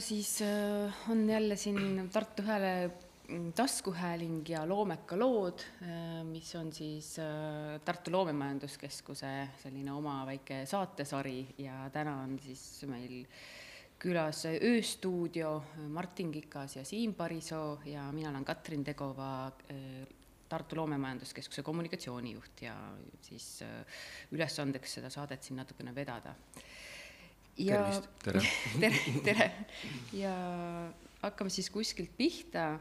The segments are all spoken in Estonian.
siis äh, on jälle siin Tartu Hääle mm, taskuhääling ja loomekalood, mis on siis äh, Tartu Loomemajanduskeskuse selline oma väike saatesari ja täna on siis meil külas ööstuudio Martin Kikas ja Siim Parisoo ja mina olen Katrin Tegova, äh, Tartu Loomemajanduskeskuse kommunikatsioonijuht ja siis ülesandeks seda saadet siin natukene vedada ja tervist, tere tere, tere ja hakkame siis kuskilt pihta.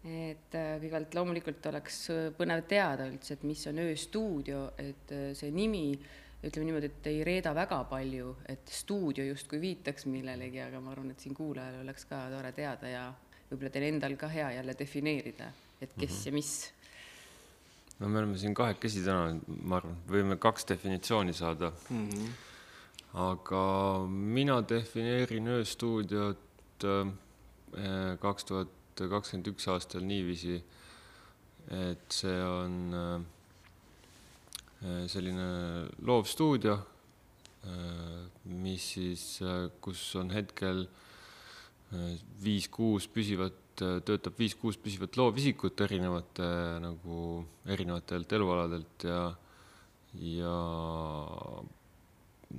et äh, kõigepealt loomulikult oleks põnev teada üldse, et mis on ööstuudio, et äh, see nimi, ütleme niimoodi, et ei reeda väga palju, et stuudio justkui viitaks millelegi, aga ma arvan, et siin kuulajal oleks ka tore teada ja võib-olla teil endal ka hea jälle defineerida, et kes mm -hmm. ja mis. no me oleme siin kahekesi täna, ma arvan, võime kaks definitsiooni saada mm. -hmm aga mina defineerin ööstuudiot äh, kaks tuhat kakskümmend üks aastal niiviisi, et see on äh, selline loovstuudio, äh, mis siis, kus on hetkel viis-kuus püsivat, töötab viis-kuus püsivat loovisikut erinevate nagu erinevatelt elualadelt ja, ja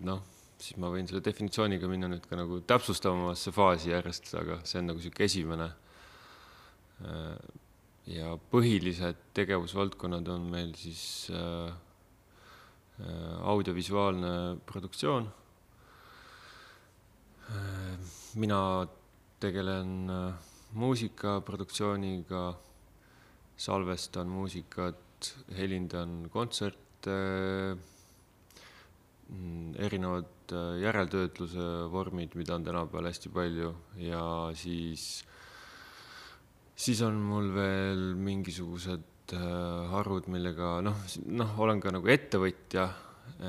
noh siis ma võin selle definitsiooniga minna nüüd ka nagu täpsustavamasse faasi järjest, aga see on nagu niisugune esimene. ja põhilised tegevusvaldkonnad on meil siis äh, audiovisuaalne produktsioon. mina tegelen muusikaproduktsiooniga, salvestan muusikat, helindan kontserte erinevad äh, järeltöötluse vormid, mida on tänapäeval hästi palju ja siis, siis on mul veel mingisugused äh, harud, millega noh, noh, olen ka nagu ettevõtja,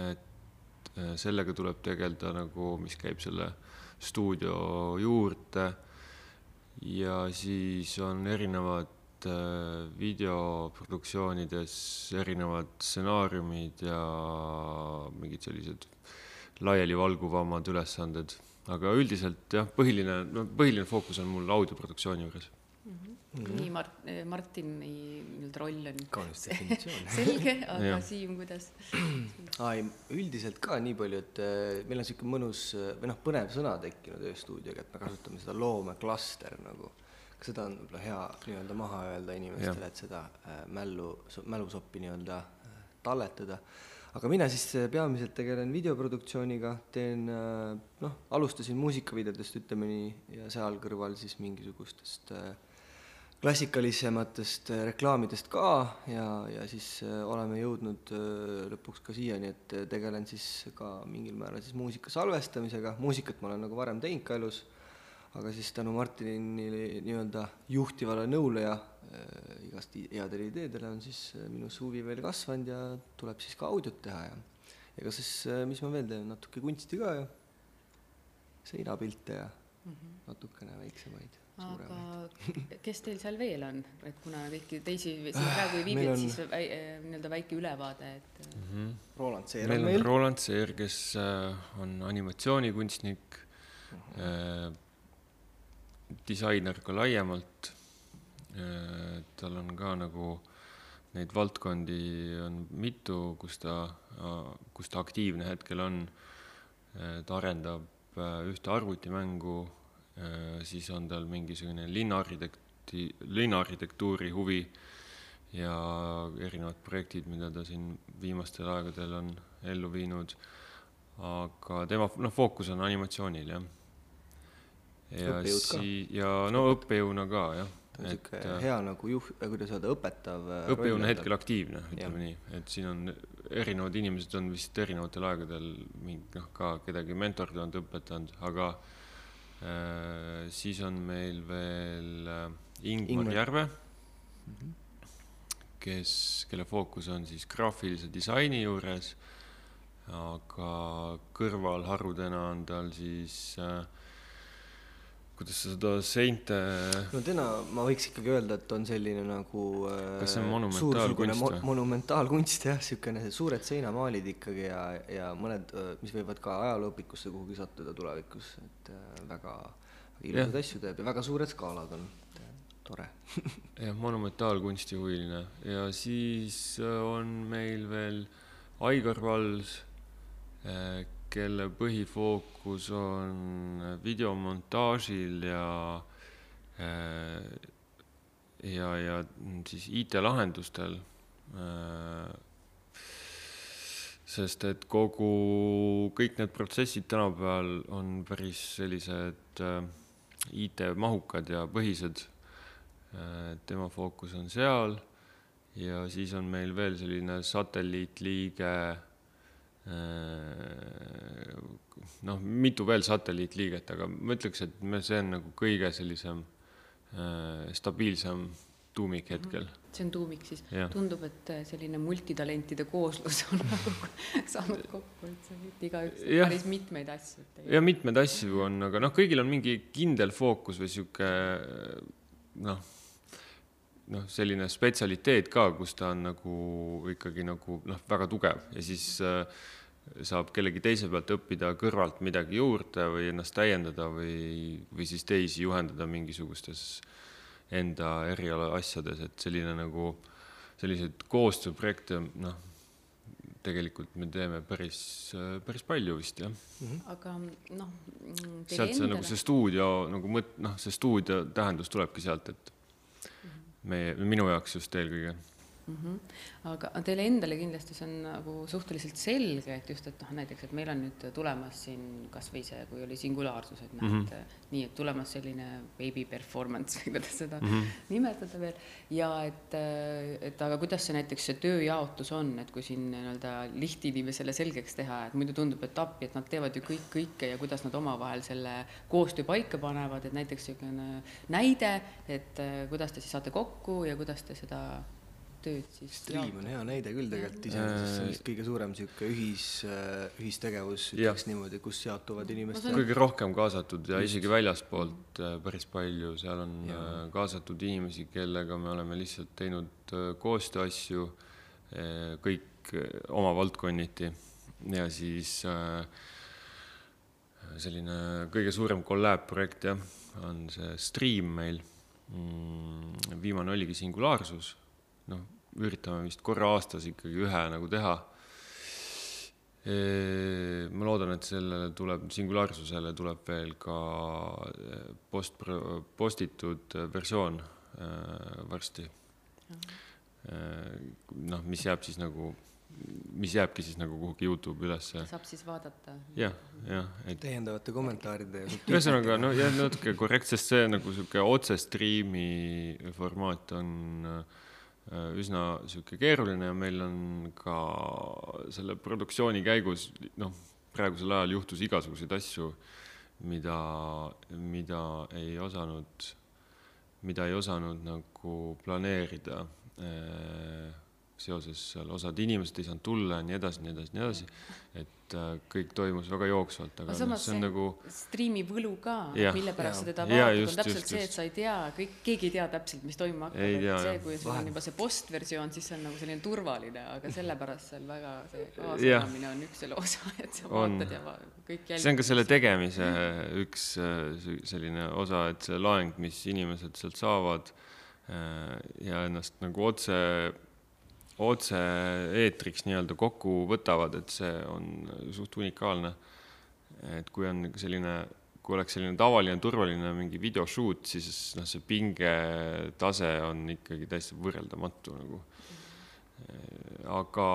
et äh, sellega tuleb tegeleda nagu, mis käib selle stuudio juurde. ja siis on erinevad Äh, videoproduktsioonides erinevad stsenaariumid ja mingid sellised laialivalguvamad ülesanded, aga üldiselt jah, põhiline, no põhiline fookus on mul audioproduktsiooni juures mm. -hmm. nii Mart-, Martini nii-öelda roll on kaunis definitsioon selge, aga Siim, kuidas? ei, üldiselt ka nii palju, et äh, meil on niisugune mõnus või noh, põnev sõna tekkinud ööstuudioga, et me kasutame seda loomeklaster nagu kas seda on võib-olla hea nii-öelda maha öelda inimestele, et seda äh, mällu, mälusoppi nii-öelda äh, talletada. aga mina siis äh, peamiselt tegelen videoproduktsiooniga, teen noh, alustasin muusikavideodest, ütleme nii, ja seal kõrval siis mingisugustest klassikalisematest reklaamidest ka. Ja, ja siis oleme jõudnud lõpuks ka siiani, et tegelen siis ka mingil määral siis muusika salvestamisega, muusikat ma olen nagu varem teinud ka elus aga siis tänu Martini nii-öelda juhtivale nõule ja äh, igast headele ideedele on siis äh, minu huvi veel kasvanud ja tuleb siis ka audiot teha ja ega siis äh,, mis ma veel teen, natuke kunsti ka ja seinapilte ja mm -hmm. natukene väiksemaid aga kes teil seal veel on, et kuna kõiki teisi siin praegu ei viibi, et siis väi, äh, nii-öelda väike ülevaade, et mm. -hmm. Roland Seer on meil. meil on Roland Seer, kes on animatsioonikunstnik mm, -hmm disainer ka laiemalt. Äh, tal on ka nagu neid valdkondi on mitu, kus ta, kus ta aktiivne hetkel on. Äh, ta arendab äh, ühte arvutimängu, siis on tal mingisugune linnaarhitekti, linnaarhitektuuri huvi ja erinevad projektid, mida ta siin viimastel aegadel on ellu viinud. aga tema noh, fookus on animatsioonil jah ja sii-, ja no õppejõuna ka, jah. niisugune äh, hea nagu juht, äh, kuidas öelda, õpetav äh, õppejõuna hetkel aktiivne, ütleme nii, et siin on erinevad inimesed on vist erinevatel aegadel mingi noh, ka kedagi mentordanud, õpetanud, aga äh, siis on meil veel äh, Ingmar, Ingmar Järve mm, -hmm. kes, kelle fookus on siis graafilise disaini juures, aga kõrvalharudena on tal siis äh, kuidas seda seinte no täna ma võiks ikkagi öelda, et on selline nagu äh, Kas see on monumentaalkunst mo- või? monumentaalkunst jah, niisugune suured seinamaalid ikkagi ja, ja mõned, äh, mis võivad ka ajalooõpikusse kuhugi sattuda tulevikus, et äh, väga ilusaid asju teeb ja väga suured skaalad on, äh, tore. Jah, monumentaalkunstihuviline ja siis äh, on meil veel Aigar Vals, kelle põhifookus on videomontaažil ja äh, ja, ja siis IT-lahendustel. sest et kogu, kõik need protsessid tänapäeval on päris sellised äh, IT-mahukad ja põhised. tema fookus on seal ja siis on meil veel selline satelliitliige noh, mitu veel satelliitliiget, aga ma ütleks, et me, see on nagu kõige sellisem äh, stabiilsem tuumik hetkel. see on tuumik siis. Tundub, et selline multitalentide kooslus on nagu saanud kokku, et see, et igaüks päris mitmeid asju. ja mitmeid asju on, aga noh, kõigil on mingi kindel fookus või sihuke noh, noh, selline spetsialiteet ka, kus ta on nagu ikkagi nagu noh, väga tugev. Ja siis äh, saab kellegi teise pealt õppida kõrvalt midagi juurde või ennast täiendada või, või siis teisi juhendada mingisugustes enda eriala asjades, et selline nagu selliseid koostööprojekte, noh, tegelikult me teeme päris, päris palju vist jah. Aga noh, mm, sealt see nagu see stuudio nagu mõt-, noh, see stuudio tähendus tulebki sealt, et meie, minu jaoks just eelkõige. Mm. -hmm. aga teile endale kindlasti see on nagu suhteliselt selge, et just, et noh, näiteks, et meil on nüüd tulemas siin kasvõi see, kui oli singulaarsus, et näed mm, -hmm. nii, et tulemas selline baby performance või kuidas seda mm -hmm. nimetada veel ja et, et aga kuidas see näiteks see tööjaotus on, et kui siin nii-öelda lihtinimesele selgeks teha, et muidu tundub, et appi, et nad teevad ju kõik kõike ja kuidas nad omavahel selle koostöö paika panevad, et näiteks niisugune näide, et eh, kuidas te siis saate kokku ja kuidas te seda tööd siis Stream on hea näide küll tegelikult iseenesest, see on vist kõige suurem niisugune ühis, ühistegevus, Jah. ütleks niimoodi, kus jaotuvad inimeste kõige rohkem kaasatud ja isegi väljaspoolt äh, päris palju, seal on äh, kaasatud inimesi, kellega me oleme lihtsalt teinud äh, koostööasju, kõik äh, oma valdkonniti. Ja siis äh, selline kõige suurem collab projekt jah, on see Stream meil. viimane oligi Singulaarsus, noh, üritame vist korra aastas ikkagi ühe nagu teha ma loodan, et sellele tuleb, singulaarsusele tuleb veel ka post, postitud versioon varsti. noh, mis jääb siis nagu, mis jääbki siis nagu kuhugi Youtube'i ülesse. saab siis vaadata. jah, jah, et täiendavate kommentaaride ja ühesõnaga, no ja natuke korrekt, sest see nagu sihuke otsestriimi formaat on äh, üsna sihuke keeruline ja meil on ka selle produktsiooni käigus, noh, praegusel ajal juhtus igasuguseid asju, mida, mida ei osanud, mida ei osanud nagu planeerida. Eh, seoses seal osad inimesed ei saanud tulla ja nii edasi, nii edasi, nii edasi. et äh, kõik toimus väga jooksvalt, aga aga noh, samas see on nagu striimi võlu ka, mille pärast sa teda vaatad, on täpselt just, see, et sa ei tea, kõik, keegi ei tea täpselt, mis toimuma hakkab, see, kui sul on juba see postversioon, siis see on nagu selline turvaline, aga sellepärast seal väga see Jah. kaasamine on üks selle osa, et sa On. vaatad ja va- kõik jälgid. see on ka selle tegemise üks äh, selline osa, et see laeng, mis inimesed sealt saavad äh, ja ennast nagu otse, otse-eetriks nii-öelda kokku võtavad, et see on suht unikaalne. et kui on selline, kui oleks selline tavaline turvaline mingi videoshoot, siis noh, see pingetase on ikkagi täiesti võrreldamatu nagu. aga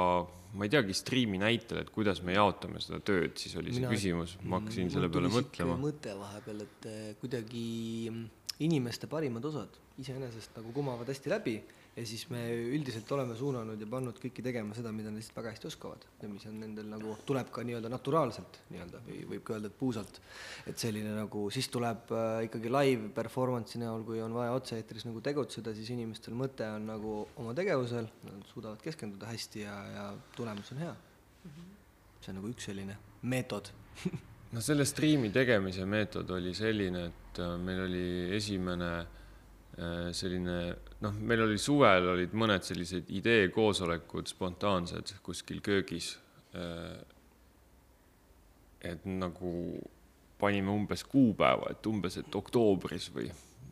ma ei teagi striimi näitel, et kuidas me jaotame seda tööd, siis oli see Mina- küsimus, ma hakkasin selle peale mõtlema. mõte vahepeal, et eh, kuidagi mm, inimeste parimad osad iseenesest nagu kumavad hästi läbi ja siis me üldiselt oleme suunanud ja pannud kõiki tegema seda, mida nad lihtsalt väga hästi oskavad ja mis on nendel nagu, tuleb ka nii-öelda naturaalselt nii-öelda või võib ka öelda, et puusalt. et selline nagu, siis tuleb äh, ikkagi live performance'i näol, kui on vaja otse-eetris nagu tegutseda, siis inimestel mõte on nagu oma tegevusel, nad suudavad keskenduda hästi ja, ja tulemus on hea. see on nagu üks selline meetod no selle striimi tegemise meetod oli selline, et äh, meil oli esimene äh, selline, noh, meil oli suvel olid mõned sellised ideekoosolekud spontaansed kuskil köögis. Äh, et nagu panime umbes kuupäeva, et umbes, et oktoobris või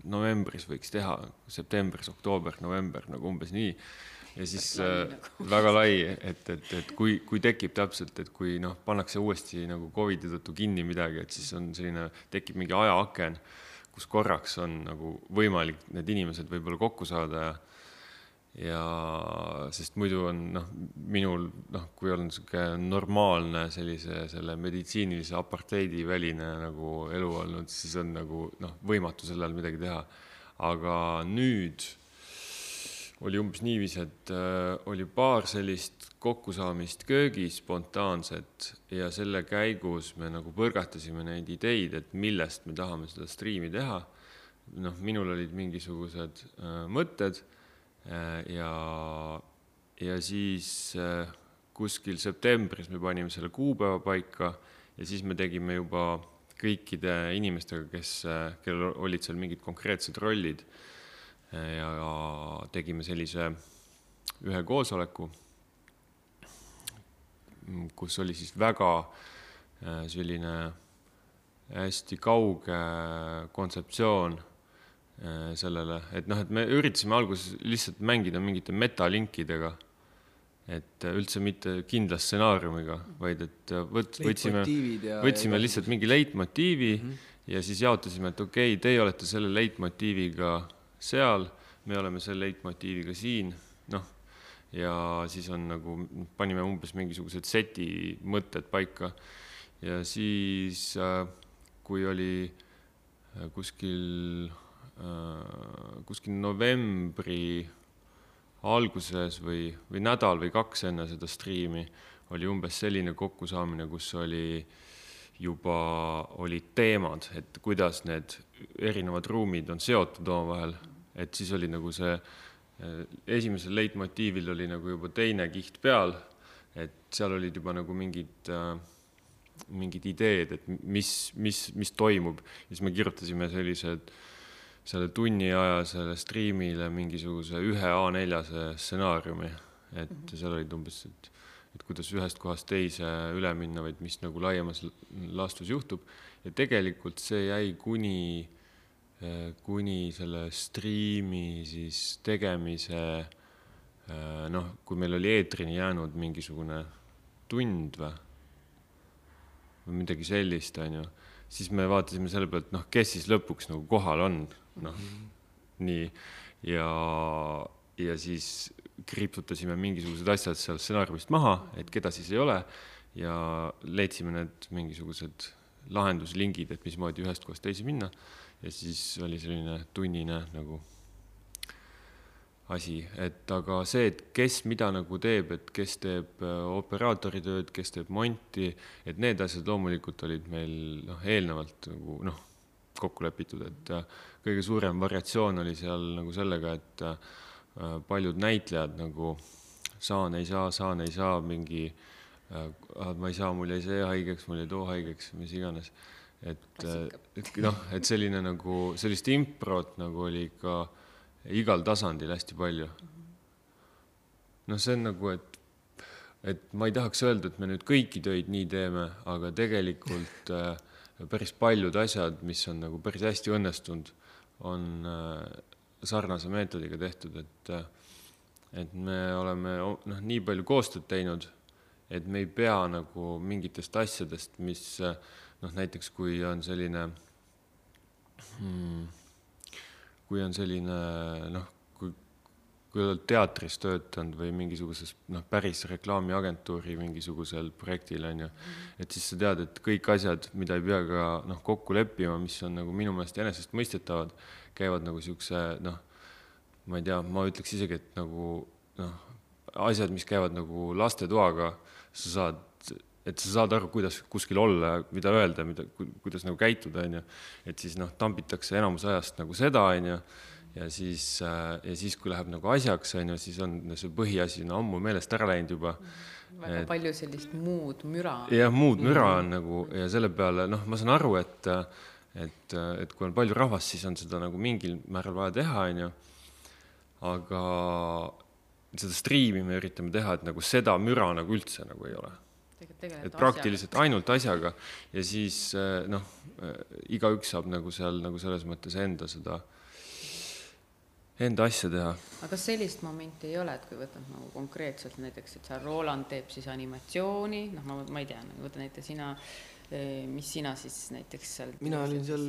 novembris võiks teha, septembris, oktoober, november nagu umbes nii ja siis äh, nagu. väga lai, et, et, et kui, kui tekib täpselt, et kui noh, pannakse uuesti nagu Covidi tõttu kinni midagi, et siis on selline, tekib mingi ajaaken, kus korraks on nagu võimalik need inimesed võib-olla kokku saada ja ja sest muidu on noh, minul noh, kui on niisugune normaalne sellise selle meditsiinilise aparteidi väline nagu elu olnud, siis on nagu noh, võimatu selle all midagi teha. aga nüüd oli umbes niiviisi, et äh, oli paar sellist kokkusaamist köögis spontaanset ja selle käigus me nagu põrgatasime neid ideid, et millest me tahame seda striimi teha. noh, minul olid mingisugused äh, mõtted äh, ja, ja siis äh, kuskil septembris me panime selle kuupäeva paika ja siis me tegime juba kõikide inimestega, kes, äh, kellel olid seal mingid konkreetsed rollid ja tegime sellise ühe koosoleku, kus oli siis väga äh, selline hästi kauge kontseptsioon äh, sellele, et noh, et me üritasime alguses lihtsalt mängida mingite metalinkidega, et üldse mitte kindla stsenaariumiga, vaid et võt-, võtsime, võtsime lihtsalt mingi leitmotiivi mm -hmm. ja siis jaotasime, et okei okay,, teie olete selle leitmotiiviga seal, me oleme selle leitmotiiviga siin, noh, ja siis on nagu, panime umbes mingisugused seti mõtted paika. Ja siis äh, kui oli äh, kuskil, äh, kuskil novembri alguses või, või nädal või kaks enne seda striimi oli umbes selline kokkusaamine, kus oli juba olid teemad, et kuidas need erinevad ruumid on seotud omavahel et siis oli nagu see, äh, esimesel leitmotiivil oli nagu juba teine kiht peal, et seal olid juba nagu mingid äh, mingid ideed, et mis, mis, mis toimub. siis me kirjutasime sellised, selle tunni aja selle striimile mingisuguse ühe A4-se stsenaariumi, et seal olid umbes, et, et kuidas ühest kohast teise üle minna, vaid mis nagu laiemas laastus juhtub. ja tegelikult see jäi kuni Äh, kuni selle striimi siis tegemise äh, noh, kui meil oli eetrini jäänud mingisugune tund või, või midagi sellist, on ju, siis me vaatasime selle pealt, noh, kes siis lõpuks nagu kohal on, noh -hmm. nii, ja, ja siis kriipsutasime mingisugused asjad seal stsenaariumist maha, et keda siis ei ole ja leidsime need mingisugused lahenduslingid, et mismoodi ühest kohast teise minna. Ja siis oli selline tunnine nagu asi, et aga see, et kes mida nagu teeb, et kes teeb äh, operaatori tööd, kes teeb monti, et need asjad loomulikult olid meil noh, eelnevalt nagu noh, kokku lepitud, et äh, kõige suurem variatsioon oli seal nagu sellega, et äh, paljud näitlejad nagu saan, ei saa, saan, ei saa, mingi ma ei saa, mul jäi see haigeks, mul jäi too haigeks, mis iganes et, et noh, et selline nagu, sellist improt nagu oli ikka igal tasandil hästi palju. noh, see on nagu, et, et ma ei tahaks öelda, et me nüüd kõiki töid nii teeme, aga tegelikult äh, päris paljud asjad, mis on nagu päris hästi õnnestunud, on äh, sarnase meetodiga tehtud, et et me oleme noh, nii palju koostööd teinud, et me ei pea nagu mingitest asjadest, mis noh, näiteks kui on selline hmm,, kui on selline noh, kui, kui oled teatris töötanud või mingisuguses noh, päris reklaamiagentuuri mingisugusel projektil on ju, et siis sa tead, et kõik asjad, mida ei pea ka noh, kokku leppima, mis on nagu minu meelest enesestmõistetavad, käivad nagu siukse noh, ma ei tea, ma ütleks isegi, et nagu noh, asjad, mis käivad nagu lastetoaga, sa saad et sa saad aru, kuidas kuskil olla, mida öelda, mida, kuidas nagu käituda, on ju. et siis noh, tambitakse enamus ajast nagu seda, on ju, ja siis äh,, ja siis, kui läheb nagu asjaks, on ju, siis on see põhiasi no ammu meelest ära läinud juba. väga Et- palju sellist muud müra. jah, muud müra on nagu ja selle peale noh, ma saan aru, et et, et kui on palju rahvast, siis on seda nagu mingil määral vaja teha, onju. aga seda striimi me üritame teha, et nagu seda müra nagu üldse nagu ei ole. et praktiliselt ainult asjaga ja siis eh, noh, igaüks saab nagu seal nagu selles mõttes enda seda, enda asja teha. aga kas sellist momenti ei ole, et kui võtad nagu konkreetselt näiteks, et seal Roland teeb siis animatsiooni, noh, ma, ma ei tea, võta näiteks sina, mis sina siis näiteks seal mina olin seal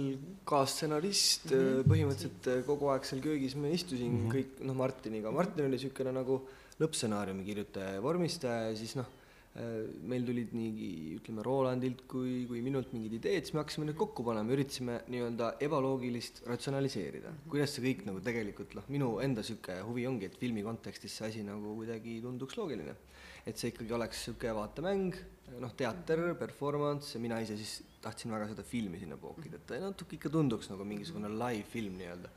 kaasstsenarist mm, -hmm. põhimõtteliselt äh, kogu aeg seal köögis ma istusin mm -hmm. kõik, noh, Martiniga, Martin oli niisugune nagu lõppstsenaariumi kirjutaja ja vormistaja ja siis noh, meil tulid nii, ütleme, Rolandilt kui, kui minult mingid ideed, siis me hakkasime need kokku panema, üritasime nii-öelda ebaloogilist ratsionaliseerida. kuidas see kõik nagu tegelikult noh, minu enda niisugune huvi ongi, et filmi kontekstis see asi nagu kuidagi tunduks loogiline. et see ikkagi oleks niisugune vaatemäng, noh, teater, performance ja mina ise siis tahtsin väga seda filmi sinna pookida, et natuke ikka tunduks nagu mingisugune live-film nii-öelda.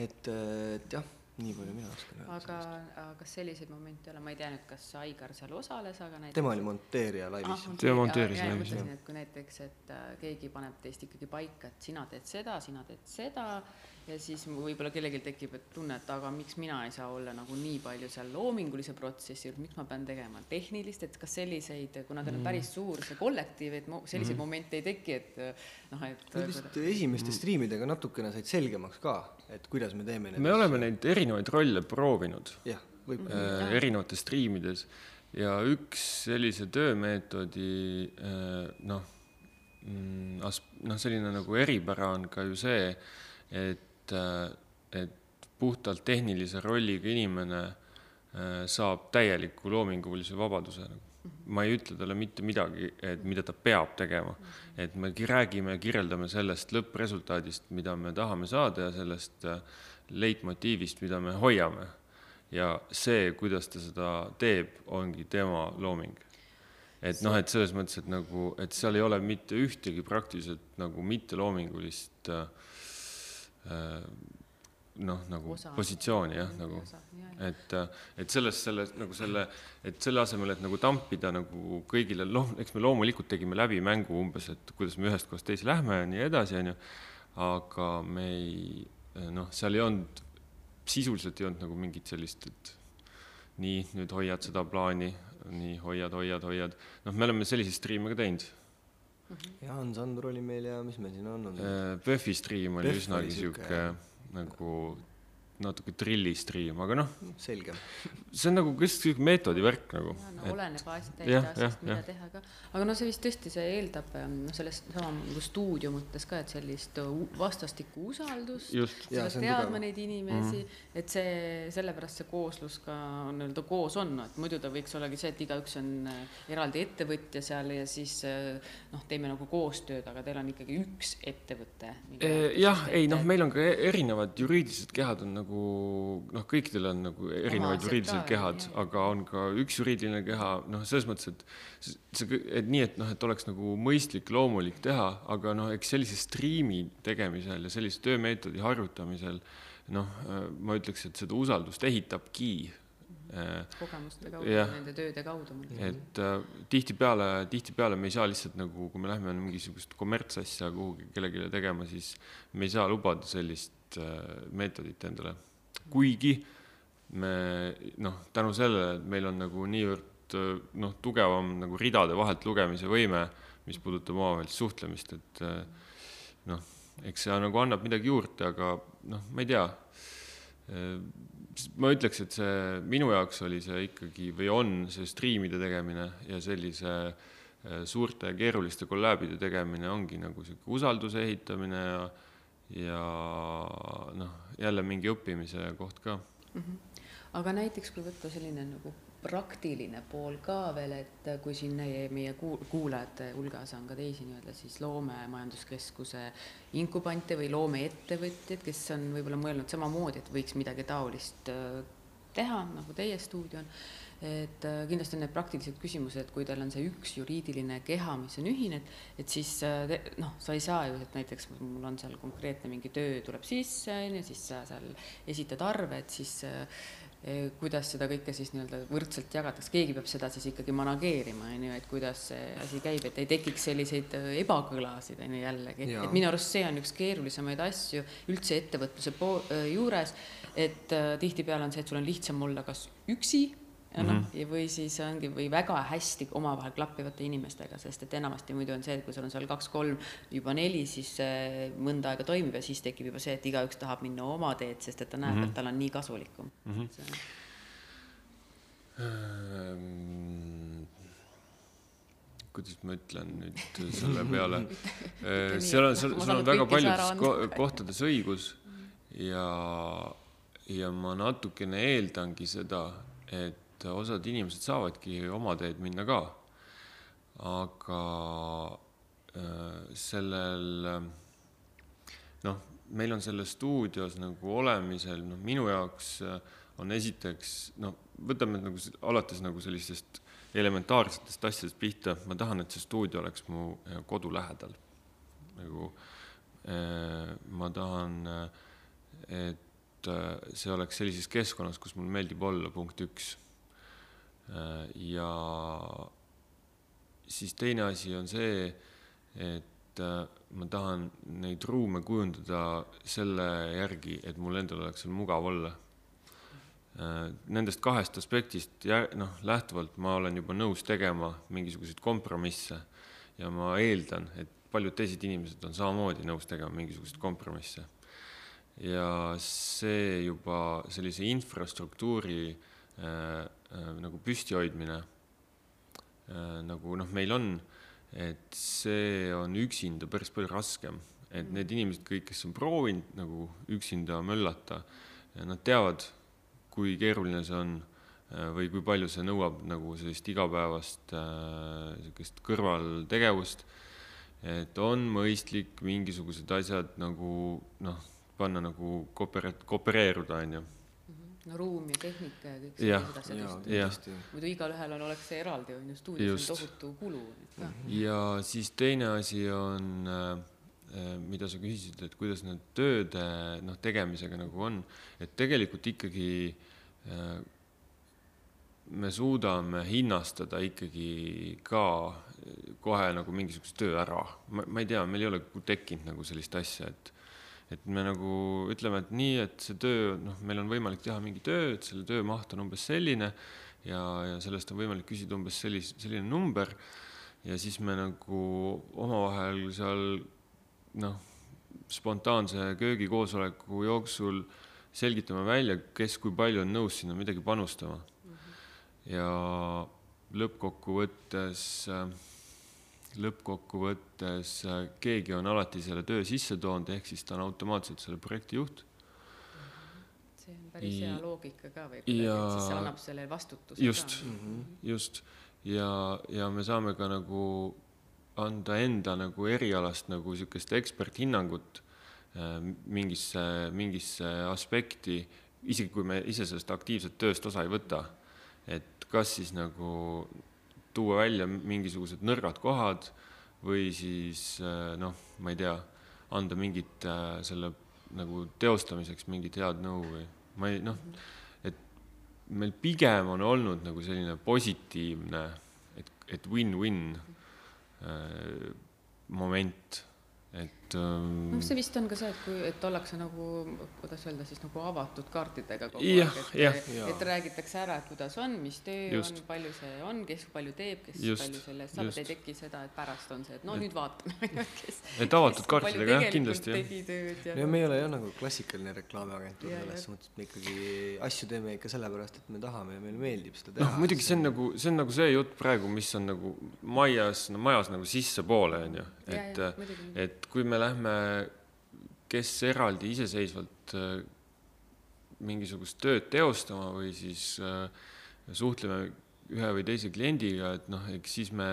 et, et jah, nii palju mina oskan öelda aga aga kas selliseid momente ei ole, ma ei tea nüüd, kas Aigar seal osales, aga näiteks tema oli monteerija laivis Ah, Tema monteeris laivis, jah. et kui näiteks, et äh, keegi paneb teist ikkagi paika, et sina teed seda, sina teed seda ja siis võib-olla kellelgi tekib et tunne, et aga miks mina ei saa olla nagu nii palju seal loomingulise protsessi juures, miks ma pean tegema tehnilist, et kas selliseid, kuna teil on päris suur see kollektiiv, et selliseid mm. -hmm. momente ei teki, et äh, noh, et Need vist esimeste striimidega natukene said selgemaks ka, et kuidas me teeme me oleme neid erinevaid rolle proovinud. Jah, võib Mhm. äh, erinevates striimides. Ja üks sellise töömeetodi äh, noh, noh, selline nagu eripära on ka ju see, et, et puhtalt tehnilise rolliga inimene äh, saab täieliku loomingulise vabaduse. ma ei ütle talle mitte midagi, et mida ta peab tegema, et me räägime kirjeldame sellest lõppresultaadist, mida me tahame saada ja sellest äh, leitmotiivist, mida me hoiame ja see, kuidas ta seda teeb, ongi tema looming. et noh, et selles mõttes, et nagu, et seal ei ole mitte ühtegi praktiliselt nagu mitteloomingulist äh, äh, noh, nagu Osa. positsiooni jah, nagu et, et selles, selles nagu selle, et selle asemel, et nagu tampida nagu kõigile, noh, eks me loomulikult tegime läbi mängu umbes, et kuidas me ühest kohast teise lähme ja nii edasi, onju, aga me ei noh, seal ei olnud, sisuliselt ei olnud nagu mingit sellist, et nii, nüüd hoiad seda plaani, nii hoiad, hoiad, hoiad, noh, me oleme selliseid striime ka teinud. Ja Hans Andur oli meil ja mis meil siin on olnud? PÖFFi striim oli PÖFF üsnagi sihuke nagu natuke trilli striim, aga noh, selge. see on nagu sihuke meetodi värk nagu. no oleneb asjast, asjast, mida jah. teha ka. aga no see vist tõesti, see eeldab noh, sellest sama nagu stuudio mõttes ka, et sellist u- vastastikku usaldust. on teadma neid inimesi mm, -hmm. et see, sellepärast see kooslus ka nii-öelda koos on, et muidu ta võiks ollagi see, et igaüks on äh, eraldi ettevõtja seal ja siis äh, noh, teeme nagu koostööd, aga teil on ikkagi üks ettevõte. jah, ei noh, meil on ka erinevad juriidilised kehad on nagu noh, kõikidel on nagu erinevaid juriidilised kehad, aga on ka üks juriidiline keha, noh, selles mõttes, et see- et nii, et noh, et oleks nagu mõistlik, loomulik teha, aga noh, eks sellise striimi tegemisel ja sellise töömeetodi harjutamisel noh, ma ütleks, et seda usaldust ehitabki äh, kogemuste kaudu Jah., nende tööde kaudu. et äh, tihtipeale, tihtipeale me ei saa lihtsalt nagu, kui me lähme mingisugust kommertsasja kuhugi kellelegi tegema, siis me ei saa lubada sellist äh, meetodit endale. kuigi me noh, tänu sellele, et meil on nagu niivõrd äh, noh, tugevam nagu ridade vahelt lugemise võime, mis puudutab omavahelist suhtlemist, et äh, noh, eks see nagu annab midagi juurde, aga noh, ma ei tea ma ütleks, et see minu jaoks oli see ikkagi või on see striimide tegemine ja sellise suurte keeruliste kollääbide tegemine ongi nagu sihuke usalduse ehitamine ja ja noh, jälle mingi õppimise koht ka. aga näiteks kui võtta selline nagu praktiline pool ka veel, et kui siin meie, meie kuul- kuulajate hulgas on ka teisi nii-öelda siis loomemajanduskeskuse inkubante või loomeettevõtjaid, kes on võib-olla mõelnud samamoodi, et võiks midagi taolist äh, teha, nagu teie stuudio on, et äh, kindlasti on need praktilised küsimused, kui teil on see üks juriidiline keha, mis on ühine, et et siis äh, noh, sa ei saa ju, et näiteks mul on seal konkreetne mingi töö tuleb sisse, on ju, siis sa seal esitad arve, et siis äh, kuidas seda kõike siis nii-öelda võrdselt jagatakse, keegi peab seda siis ikkagi manageerima, on ju, et kuidas see asi käib, et ei tekiks selliseid ebakõlasid, on ju, jällegi. et minu arust see on üks keerulisemaid asju üldse ettevõtluse po-, juures, et äh, tihtipeale on see, et sul on lihtsam olla kas üksi ja noh mm -hmm., või siis ongi, või väga hästi omavahel klappivate inimestega, sest et enamasti muidu on see, et kui sul on seal kaks-kolm, juba neli, siis see mõnda aega toimib ja siis tekib juba see, et igaüks tahab minna oma teed, sest et ta näeb mm, -hmm. et tal on nii kasulikum mm. -hmm. See... Ähm, kuidas ma ütlen nüüd selle peale seal on, seal, seal on väga paljudes ko kohtades õigus ja, ja ma natukene eeldangi seda, et osad inimesed saavadki oma teed minna ka. aga äh, sellel, noh, meil on selles stuudios nagu olemisel, noh, minu jaoks äh, on esiteks, noh, võtame nagu alates nagu sellistest elementaarsetest asjadest pihta, ma tahan, et see stuudio oleks mu äh, kodu lähedal. nagu ma tahan, et see oleks sellises keskkonnas, kus mulle meeldib olla, punkt üks Äh, ja siis teine asi on see, et äh, ma tahan neid ruume kujundada selle järgi, et mul endal oleks seal mugav olla. Äh, nendest kahest aspektist noh, lähtuvalt ma olen juba nõus tegema mingisuguseid kompromisse ja ma eeldan, et paljud teised inimesed on samamoodi nõus tegema mingisuguseid kompromisse. Ja see juba sellise infrastruktuuri äh, Äh, nagu püsti hoidmine äh, nagu noh, meil on, et see on üksinda päris palju raskem, et mm. need inimesed kõik, kes on proovinud nagu üksinda möllata, nad teavad, kui keeruline see on äh, või kui palju see nõuab nagu sellist igapäevast niisugust kõrvaltegevust, et on mõistlik mingisugused asjad nagu noh, panna nagu kooper-, koopereeruda, on ju. No ruum ja tehnika ja kõik ja, sellised asjad. muidu igalühel on, oleks see eraldi, on ju, stuudios on tohutu kulu. ja siis teine asi on äh, äh, mida sa küsisid, et kuidas need tööde noh, tegemisega nagu on, et tegelikult ikkagi äh, me suudame hinnastada ikkagi ka kohe nagu mingisuguse töö ära. ma, ma ei tea, meil ei ole tekkinud nagu sellist asja, et et me nagu ütleme, et nii, et see töö, noh, meil on võimalik teha mingi töö, et selle töö maht on umbes selline ja, ja sellest on võimalik küsida umbes sellise, selline number ja siis me nagu omavahel seal noh, spontaanse köögikoosoleku jooksul selgitame välja, kes kui palju on nõus sinna midagi panustama mm. -hmm. ja lõppkokkuvõttes äh, lõppkokkuvõttes äh, keegi on alati selle töö sisse toonud, ehk siis ta on automaatselt selle projekti juht. see on päris hea loogika ka või kuidagi, et siis see annab selle vastutuse just, ka. Mhm. just, ja, ja me saame ka nagu anda enda nagu erialast nagu niisugust eksperthinnangut äh, mingisse, mingisse aspekti, isegi kui me ise sellest aktiivselt tööst osa ei võta. et kas siis nagu tuua välja mingisugused nõrgad kohad või siis äh, noh, ma ei tea, anda mingit äh, selle nagu teostamiseks mingit head nõu või ma ei noh, et meil pigem on olnud nagu selline positiivne, et, et win-win äh, moment et ähm.... noh, see vist on ka see, et kui, et ollakse nagu, kuidas öelda siis nagu avatud kaartidega kogu ja, aeg, et, et räägitakse ära, et kuidas on, mis töö just. on, palju see on, kes palju teeb, kes just, palju selle eest saab, et ei teki seda, et pärast on see, et no et, nüüd vaatame kes. et avatud kaartidega jah, kindlasti jah. ja, ja me ei ole jah nagu klassikaline reklaamiagentuur selles mõttes, et me ikkagi asju teeme ikka sellepärast, et me tahame ja meile meeldib seda teha. noh, muidugi see on nagu, see on nagu see jutt praegu, mis on nagu maias no,, majas nagu sissepoole on ju, et, et et kui me lähme, kes eraldi iseseisvalt äh, mingisugust tööd teostama või siis äh, suhtleme ühe või teise kliendiga, et noh, eks siis me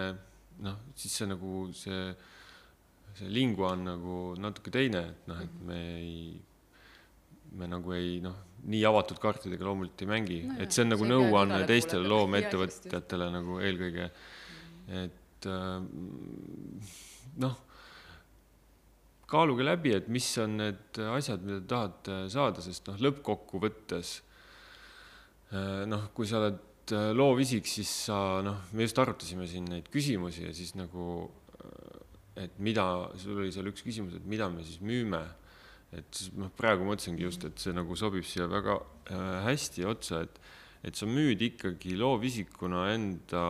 noh, siis see nagu see, see lingua on nagu natuke teine, et noh, et me ei, me nagu ei noh, nii avatud kaartidega loomulikult ei mängi. No, et see on nagu nõuanne teistele loomeettevõtjatele nagu eelkõige, et äh, noh kaaluge läbi, et mis on need asjad, mida te tahate saada, sest noh, lõppkokkuvõttes noh, kui sa oled äh, loovisik, siis sa noh, me just arutasime siin neid küsimusi ja siis nagu, äh, et mida, sul oli seal üks küsimus, et mida me siis müüme. et siis noh, praegu mõtlesingi just, et see nagu sobib siia väga hästi otsa, et, et sa müüd ikkagi loovisikuna enda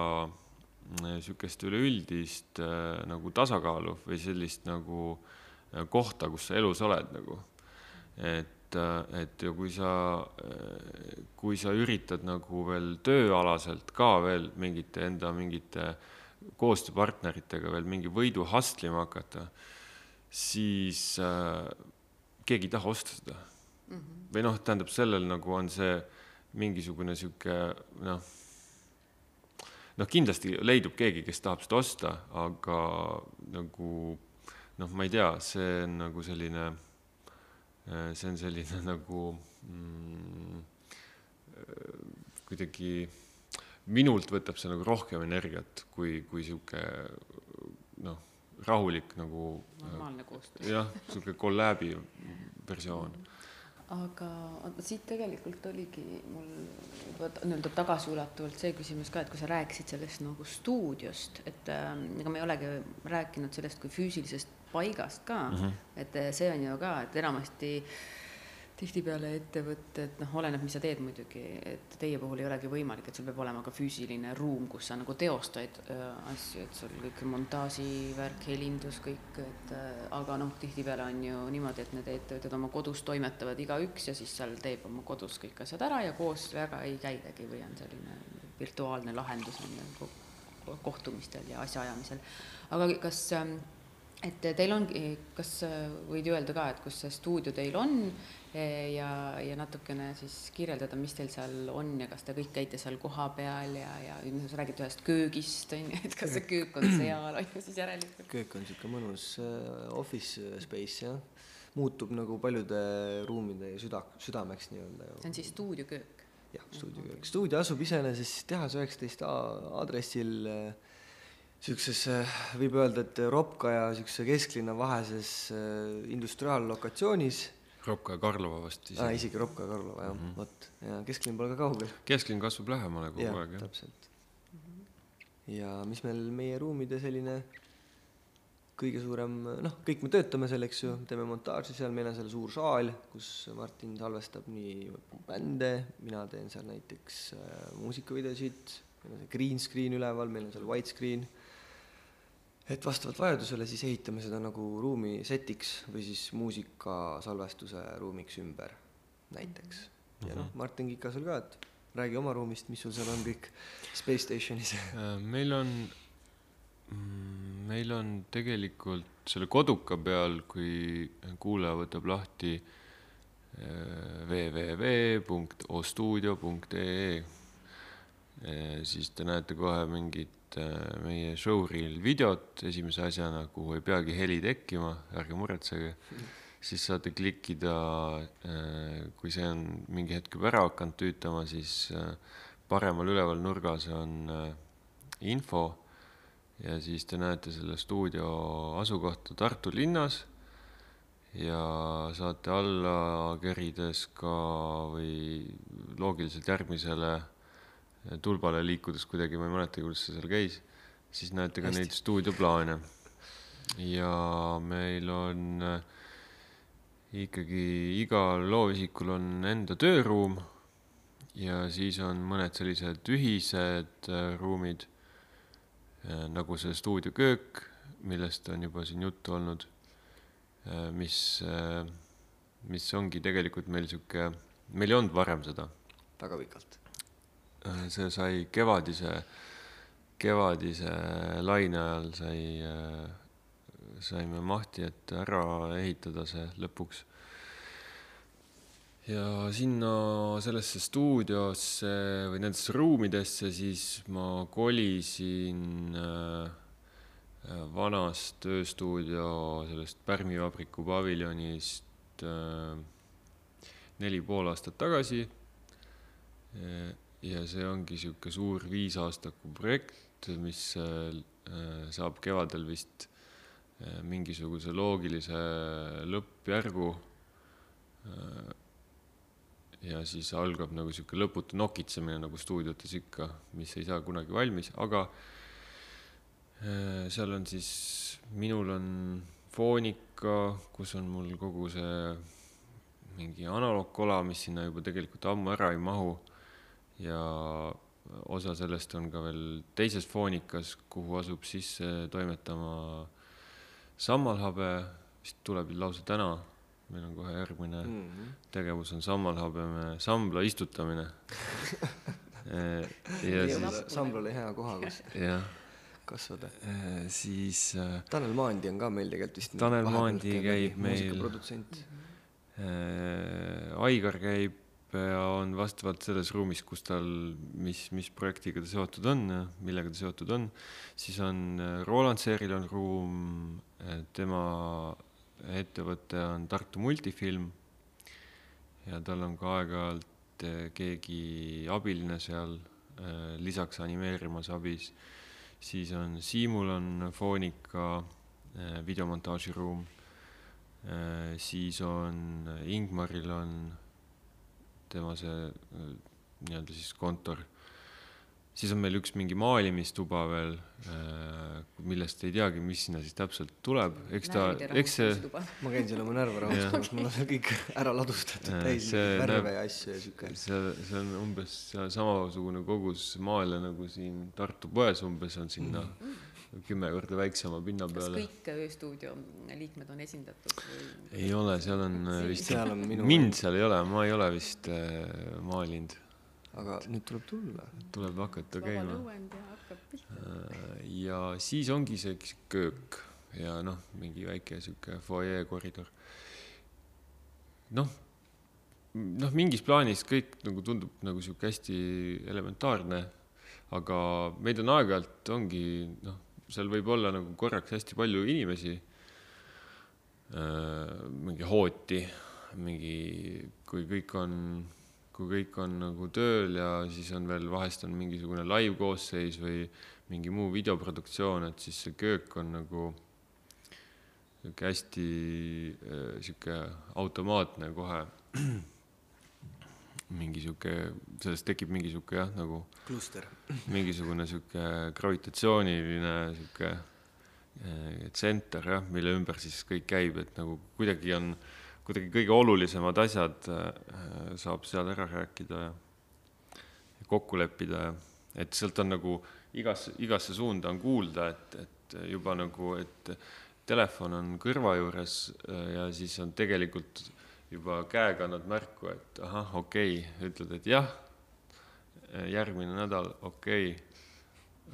niisugust üleüldist nagu tasakaalu või sellist nagu äh, kohta, kus sa elus oled nagu. et, et ja kui sa, kui sa üritad nagu veel tööalaselt ka veel mingite enda mingite koostööpartneritega veel mingi võidu hastlima hakata, siis äh, keegi ei taha osta seda mm. -hmm. või noh, tähendab, sellel nagu on see mingisugune sihuke noh noh, kindlasti leidub keegi, kes tahab seda osta, aga nagu noh, ma ei tea, see on nagu selline, see on selline nagu mm, kuidagi minult võtab see nagu rohkem energiat kui, kui sihuke noh, rahulik nagu. normaalne koostöö. jah, sihuke kolläbi versioon mm aga siit tegelikult oligi mul juba nii-öelda tagasiulatuvalt see küsimus ka, et kui sa rääkisid sellest nagu stuudiost, et äh, ega me ei olegi rääkinud sellest kui füüsilisest paigast ka mm, -hmm. et see on ju ka, et enamasti äh, tihtipeale ettevõtted, noh, oleneb, mis sa teed muidugi, et teie puhul ei olegi võimalik, et sul peab olema ka füüsiline ruum, kus sa nagu teostad äh, asju, et sul kõik montaaživärk, helindus, kõik, et äh, aga noh, tihtipeale on ju niimoodi, et need ettevõtted oma kodus toimetavad igaüks ja siis seal teeb oma kodus kõik asjad ära ja koos väga ei käidagi või on selline virtuaalne lahendus on ju kohtumistel ja asjaajamisel. aga kas ähm, et teil ongi, kas võid öelda ka, et kus see stuudio teil on Eh, ja, ja natukene siis kirjeldada, mis teil seal on ja kas te kõik käite seal kohapeal ja, ja sa räägid ühest köögist, on ju, et kas see köök on seal, on ju, siis järelikult. köök on niisugune mõnus office space, jah. muutub nagu paljude ruumide süda, südameks nii-öelda. see on siis stuudioköök? jah, stuudioköök okay.. stuudio asub iseenesest tehase üheksateist A aadressil niisuguses, võib öelda, et Ropka ja niisuguse kesklinna vaheses industriaallokatsioonis Ropka ja Karlova vast isegi. aa, isegi Ropka ja Karlova, jah mm -hmm., vot. ja kesklinn pole ka kaugel. kesklinn kasvab lähemale kogu ja, aeg, jah. täpselt ja mis meil, meie ruumide selline kõige suurem, noh, kõik me töötame seal, eks ju, teeme montaaži seal, meil on seal suur saal, kus Martin salvestab nii bände, mina teen seal näiteks äh, muusikavideosid, meil on see green screen üleval, meil on seal white screen et vastavalt vajadusele siis ehitame seda nagu ruumi setiks või siis muusikasalvestuse ruumiks ümber näiteks. ja noh, mhm. Martin Kikasel ka, et räägi oma ruumist, mis sul seal on kõik Space Stationis äh, meil on, mm, meil on tegelikult selle koduka peal, kui kuulaja võtab lahti äh, www.ostuudio.ee, siis te näete kohe mingit Äh, meie showreel videot esimese asjana, kuhu ei peagi heli tekkima, ärge muretsege, siis saate klikkida, äh, kui see on mingi hetk juba ära hakanud tüütama, siis äh, paremal üleval nurgas on info. Ja siis te näete selle stuudio asukohta Tartu linnas. Ja saate alla kerides ka või loogiliselt järgmisele tulbale liikudes kuidagi, ma ei mäletagi, kuidas see seal käis, siis näete ka Hästi. neid stuudioplaane. ja meil on äh, ikkagi igal loovisikul on enda tööruum ja siis on mõned sellised ühised äh, ruumid, äh, nagu see stuudioköök, millest on juba siin juttu olnud, mis, mis ongi tegelikult meil sihuke, meil ei olnud varem seda. väga pikalt see sai kevadise, kevadise laine ajal sai, äh, saime mahti, et ära ehitada see lõpuks. ja sinna sellesse stuudiosse või nendesse ruumidesse siis ma kolisin äh, vanast tööstuudio sellest Pärmi vabriku paviljonist neli pool aastat tagasi ja see ongi niisugune suur viisaastaku projekt, mis äh, saab kevadel vist äh, mingisuguse loogilise lõppjärgu. Äh, ja siis algab nagu sihuke lõputu nokitsemine nagu stuudiotes ikka, mis ei saa kunagi valmis, aga seal on siis, minul on foonika, kus on mul kogu see mingi analoogkola, mis sinna juba tegelikult ammu ära ei mahu ja osa sellest on ka veel teises foonikas, kuhu asub sisse toimetama sammalhabe, vist tuleb lausa täna, meil on kohe järgmine mm -hmm. tegevus on sammalhabeme sambla istutamine ja siis sambla oli hea koha, kus jah kasvada. siis Tanel Maandi on ka meil tegelikult vist Tanel Maandi käib meil, produtsent. -hmm Äh, Aigar käib ja on vastavalt selles ruumis, kus tal, mis, mis projektiga ta seotud on millega ta seotud on, siis on äh, Roland Seeril on ruum, äh, tema ettevõte on Tartu Multifilm ja tal on ka aeg-ajalt keegi abiline seal lisaks animeerimas abis, siis on Siimul on Foonika videomontaažiruum. Äh, siis on Ingmaril on tema see äh, nii-öelda siis kontor. siis on meil üks mingi maalimistuba veel, äh, millest ei teagi, mis sinna siis täpselt tuleb, eks ta, eks see. ma käin seal oma närve rahustamas, mul on seal kõik ära ladustatud täis värve ja asju ja siuke. see, see on umbes samasugune kogus maale nagu siin Tartu poes umbes on sinna mm. -hmm kümme korda väiksema pinna peale. kas kõik ööstuudio liikmed on esindatud või? ei ole, seal on vist, seal on minu mind seal ei ole, ma ei ole vist äh, maalinud. aga nüüd tuleb tulla. tuleb hakata vaba käima. Äh, ja siis ongi see köök ja noh, mingi väike sihuke fuajee koridor. noh, noh, mingis plaanis kõik nagu tundub nagu sihuke hästi elementaarne, aga meid on aeg-ajalt ongi noh seal võib olla nagu korraks hästi palju inimesi, äh, mingi hooti, mingi, kui kõik on, kui kõik on nagu tööl ja siis on veel vahest on mingisugune live koosseis või mingi muu videoproduktsioon, et siis see köök on nagu niisugune hästi äh, niisugune automaatne kohe mingi sihuke, sellest tekib mingi sihuke jah, nagu kluster, mingisugune sihuke gravitatsiooniline sihuke eh, tsenter jah, mille ümber siis kõik käib, et nagu kuidagi on, kuidagi kõige olulisemad asjad äh, saab seal ära rääkida ja, ja kokku leppida ja et sealt on nagu igasse, igasse suunda on kuulda, et, et juba nagu, et telefon on kõrva juures äh, ja siis on tegelikult juba käega annad märku, et ahah, okei okay., ütled, et jah, järgmine nädal, okei okay.,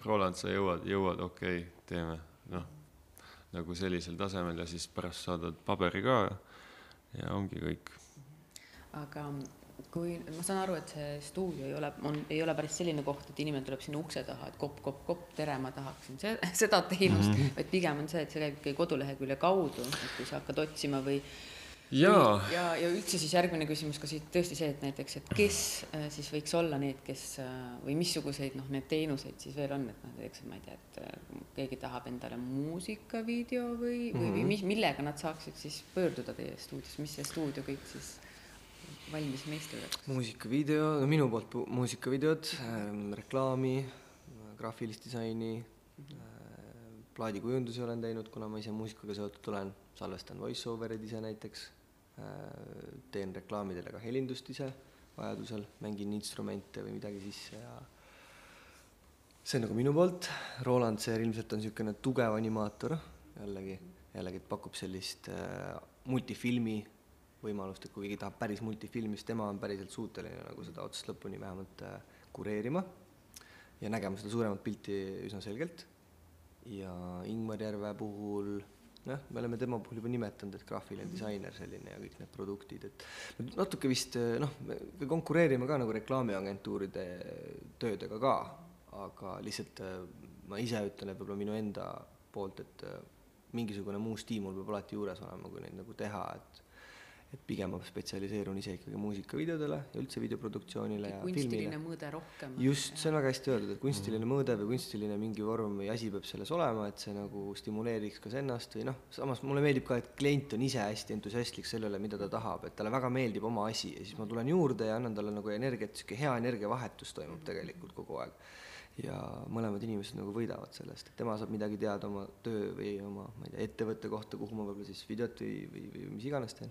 Roland, sa jõuad, jõuad, okei okay,, teeme, noh, nagu sellisel tasemel ja siis pärast saadad paberi ka ja ongi kõik. aga kui, ma saan aru, et see stuudio ei ole, on, ei ole päris selline koht, et inimene tuleb sinna ukse taha, et kopp, kopp, kopp, tere, ma tahaksin see, seda teenust mm, -hmm. vaid pigem on see, et see käib ikkagi kodulehekülje kaudu, et kui sa hakkad otsima või ja, ja, ja üldse siis järgmine küsimus ka siit tõesti see, et näiteks, et kes äh, siis võiks olla need, kes äh, või missuguseid noh, need teenuseid siis veel on, et noh, näiteks ma ei tea, et äh, keegi tahab endale muusikavideo või mm, -hmm. või, mhm. mis, millega nad saaksid siis pöörduda teie stuudiosse, mis see stuudio kõik siis valmis meisterdaks? muusikavideo, no minu poolt muusikavideod äh,, reklaami, graafilist disaini äh,, plaadikujundusi olen teinud, kuna ma ise muusikaga seotud olen, salvestan voice-over'id ise näiteks teen reklaamidele ka helindust ise vajadusel, mängin instrumente või midagi sisse ja see on nagu minu poolt, Roland Seer ilmselt on niisugune tugev animaator, jällegi, jällegi pakub sellist äh, multifilmi võimalust, et kui keegi tahab päris multifilmi, siis tema on päriselt suuteline nagu seda otsast lõpuni vähemalt äh, kureerima ja nägema seda suuremat pilti üsna selgelt. ja Ingmar Järve puhul noh, me oleme tema puhul juba nimetanud, et graafiline disainer selline ja kõik need produktid, et natuke vist noh, me konkureerime ka nagu reklaamiagentuuride töödega ka, aga lihtsalt ma ise ütlen, et võib-olla minu enda poolt, et mingisugune muu stiimul peab alati juures olema, kui neid nagu teha, et et pigem ma spetsialiseerun ise ikkagi muusikavideodele ja üldse videoproduktsioonile ja kunstiline filmile. mõõde rohkem. just, see on väga hästi öeldud, et kunstiline mõõde või kunstiline mingi vorm või asi peab selles olema, et see nagu stimuleeriks kas ennast või noh, samas mulle meeldib ka, et klient on ise hästi entusiastlik selle üle, mida ta tahab, et talle väga meeldib oma asi ja siis ma tulen juurde ja annan talle nagu energiat, sihuke hea energiavahetus toimub tegelikult kogu aeg. ja mõlemad inimesed nagu võidavad sellest, et tema saab midagi teada oma töö või oma, ma ei tea, ettevõtte kohta, kuhu ma võib-olla siis videot või, või, või mis iganes teen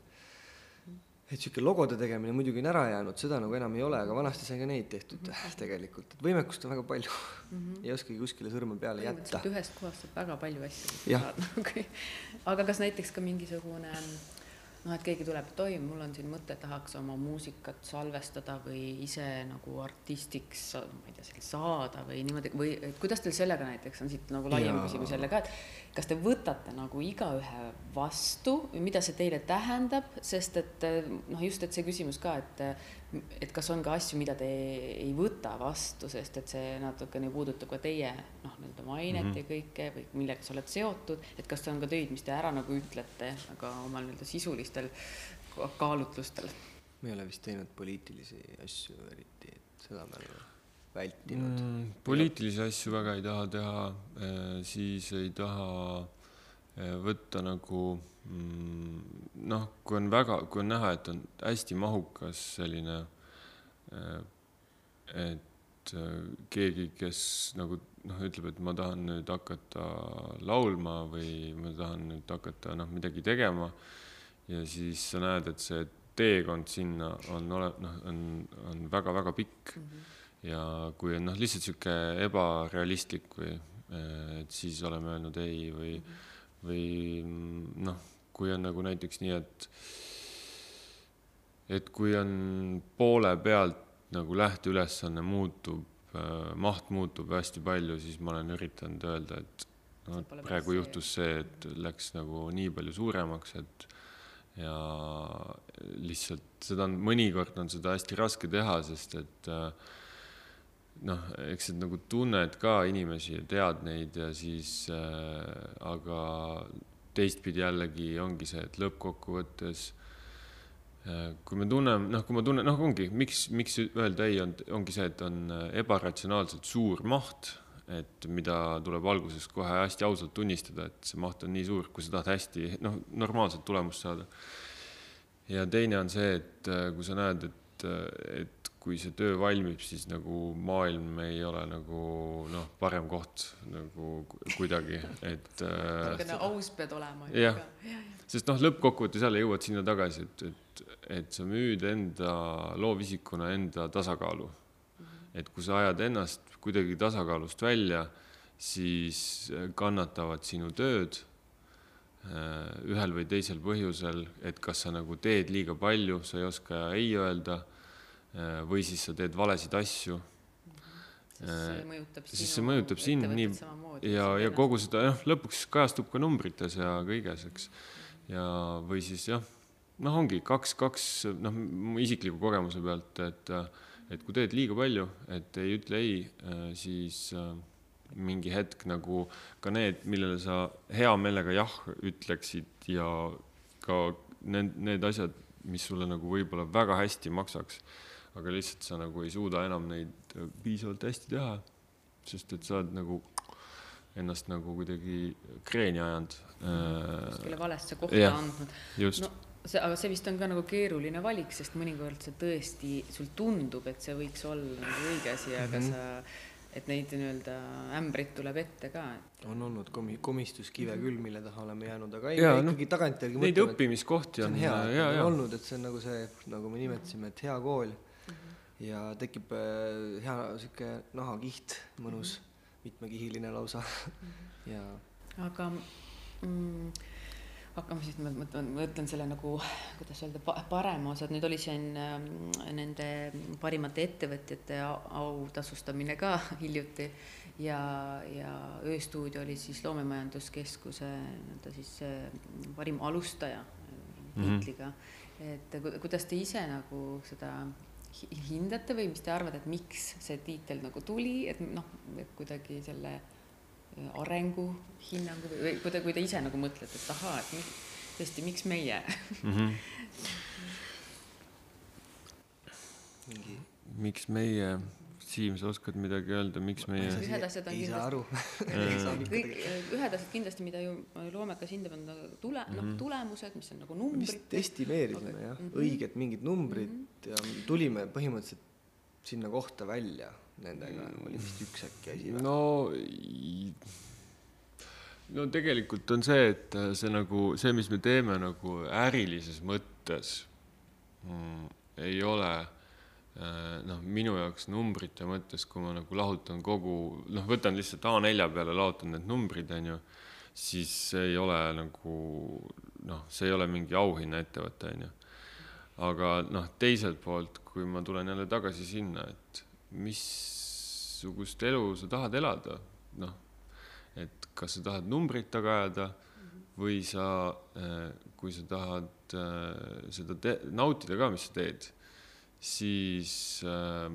et sihuke logode tegemine muidugi on ära jäänud, seda nagu enam ei ole, aga vanasti sai ka neid tehtud tegelikult, et võimekust on väga palju mm. -hmm. ei oskagi kuskile sõrme peale jätta. ühest kohast saab väga palju asju Jah. okay. aga kas näiteks ka mingisugune noh, et keegi tuleb, et oi, mul on siin mõte, tahaks oma muusikat salvestada või ise nagu artistiks, ma ei tea, saada või niimoodi või et kuidas teil sellega näiteks on siit nagu laiem küsimus jälle ka, et kas te võtate nagu igaühe vastu või mida see teile tähendab, sest et noh, just, et see küsimus ka, et et kas on ka asju, mida te ei võta vastu, sest et see natukene puudutab ka teie noh, nii-öelda mainet mm -hmm. ja kõike või millega sa oled seotud, et kas on ka töid, mis te ära nagu ütlete, aga omal nii-öelda sisulistel ka- kaalutlustel? me ei ole vist teinud poliitilisi asju eriti, et seda me oleme vältinud mm.. poliitilisi asju väga ei taha teha, siis ei taha eh, võtta nagu mm, noh, kui on väga, kui on näha, et on hästi mahukas selline, et eh, keegi, kes nagu noh, ütleb, et ma tahan nüüd hakata laulma või ma tahan nüüd hakata noh, midagi tegema ja siis sa näed, et see teekond sinna on ole-, noh, on, on väga-väga pikk mm. -hmm ja kui on noh, lihtsalt sihuke ebarealistlik või et siis oleme öelnud ei või mm, -hmm. Või noh, kui on nagu näiteks nii, et et kui on poole pealt nagu lähteülesanne muutub, maht muutub hästi palju, siis ma olen üritanud öelda, et no praegu juhtus see, et läks nagu nii palju suuremaks, et ja lihtsalt seda on, mõnikord on seda hästi raske teha, sest et äh, noh, eks sa nagu tunned ka inimesi ja tead neid ja siis äh,, aga teistpidi jällegi ongi see, et lõppkokkuvõttes äh, kui me tunneme, noh, kui ma tunnen, noh, ongi, miks, miks öelda ei, on, ongi see, et on äh, ebaratsionaalselt suur maht, et mida tuleb alguses kohe hästi ausalt tunnistada, et see maht on nii suur, kui sa tahad hästi, noh, normaalset tulemust saada. ja teine on see, et äh, kui sa näed, et, et kui see töö valmib, siis nagu maailm ei ole nagu noh, parem koht nagu ku- kuidagi, et äh, niisugune aus pead olema. Jah. sest noh, lõppkokkuvõttes jälle jõuad sinna tagasi, et, et, et sa müüd enda loovisikuna enda tasakaalu. et kui sa ajad ennast kuidagi tasakaalust välja, siis kannatavad sinu tööd äh, ühel või teisel põhjusel, et kas sa nagu teed liiga palju, sa ei oska ei öelda või siis sa teed valesid asju siis see mõjutab siis see mõjutab sind nii ja, ja kogu seda jah, lõpuks kajastub ka numbrites ja kõiges, eks. ja, või siis jah, noh, ongi kaks, kaks noh, isikliku kogemuse pealt, et, et kui teed liiga palju, et ei ütle ei, siis äh, mingi hetk nagu ka need, millele sa hea meelega jah ütleksid ja ka need, need asjad, mis sulle nagu võib-olla väga hästi maksaks, aga lihtsalt sa nagu ei suuda enam neid äh, piisavalt hästi teha, sest et sa oled nagu ennast nagu kuidagi kreeni ajanud. kuskile valesse kohta jah, andnud. just no see, aga see vist on ka nagu keeruline valik, sest mõnikord see tõesti, sul tundub, et see võiks olla nagu õige asi, aga Mhm. sa, et neid nii-öelda ämbreid tuleb ette ka, et on olnud komi-, komistuskive küll, mille taha oleme jäänud, aga ei noh, ikkagi tagantjärgi neid mõtleme, et õppimiskohti see on on hea, ja, et ja, on ja. olnud, et see on nagu see, nagu me nimetasime, et hea kool ja tekib äh, hea sihuke nahakiht, mõnus, mitmekihiline lausa ja aga mm, hakkame siis, ma mõtlen, ma ütlen selle nagu, kuidas öelda, parema osa, et nüüd oli siin ähm, nende parimate ettevõtjate au- autasustamine ka hiljuti ja, ja Ööstuudio oli siis Loomemajanduskeskuse nii-öelda siis äh, parim alustaja äh, Mhm. tiitliga mm. -hmm. et ku- kuidas te ise nagu seda hindate või mis te arvate, et miks see tiitel nagu tuli, et noh, kuidagi selle arenguhinnangu või, või kui te, kui te ise nagu mõtlete, et ahaa, et mi, tõesti, miks meie? mm. -hmm. miks meie, Siim, sa oskad midagi öelda, miks meie Ühed asjad on kindlasti- kõik tegelikult. ühed asjad kindlasti, mida ju loomekas hindab, on nagu tule, noh, tulemused, mis on nagu numbrid vist. estimeerisime jah, mhm. õiged mingid numbrid ja tulime põhimõtteliselt sinna kohta välja nendega, oli vist üks äkki asi või? no, no tegelikult on see, et see nagu see, mis me teeme nagu ärilises mõttes mm,, ei ole äh, noh, minu jaoks numbrite mõttes, kui ma nagu lahutan kogu noh, võtan lihtsalt A4 peale, lahutan need numbrid, onju, siis see ei ole nagu noh, see ei ole mingi auhinnaettevõte, onju. aga noh, teiselt poolt, kui ma tulen jälle tagasi sinna, et missugust elu sa tahad elada, noh, et kas sa tahad numbrit taga ajada või sa, kui sa tahad äh, seda nautida ka, mis sa teed, siis äh,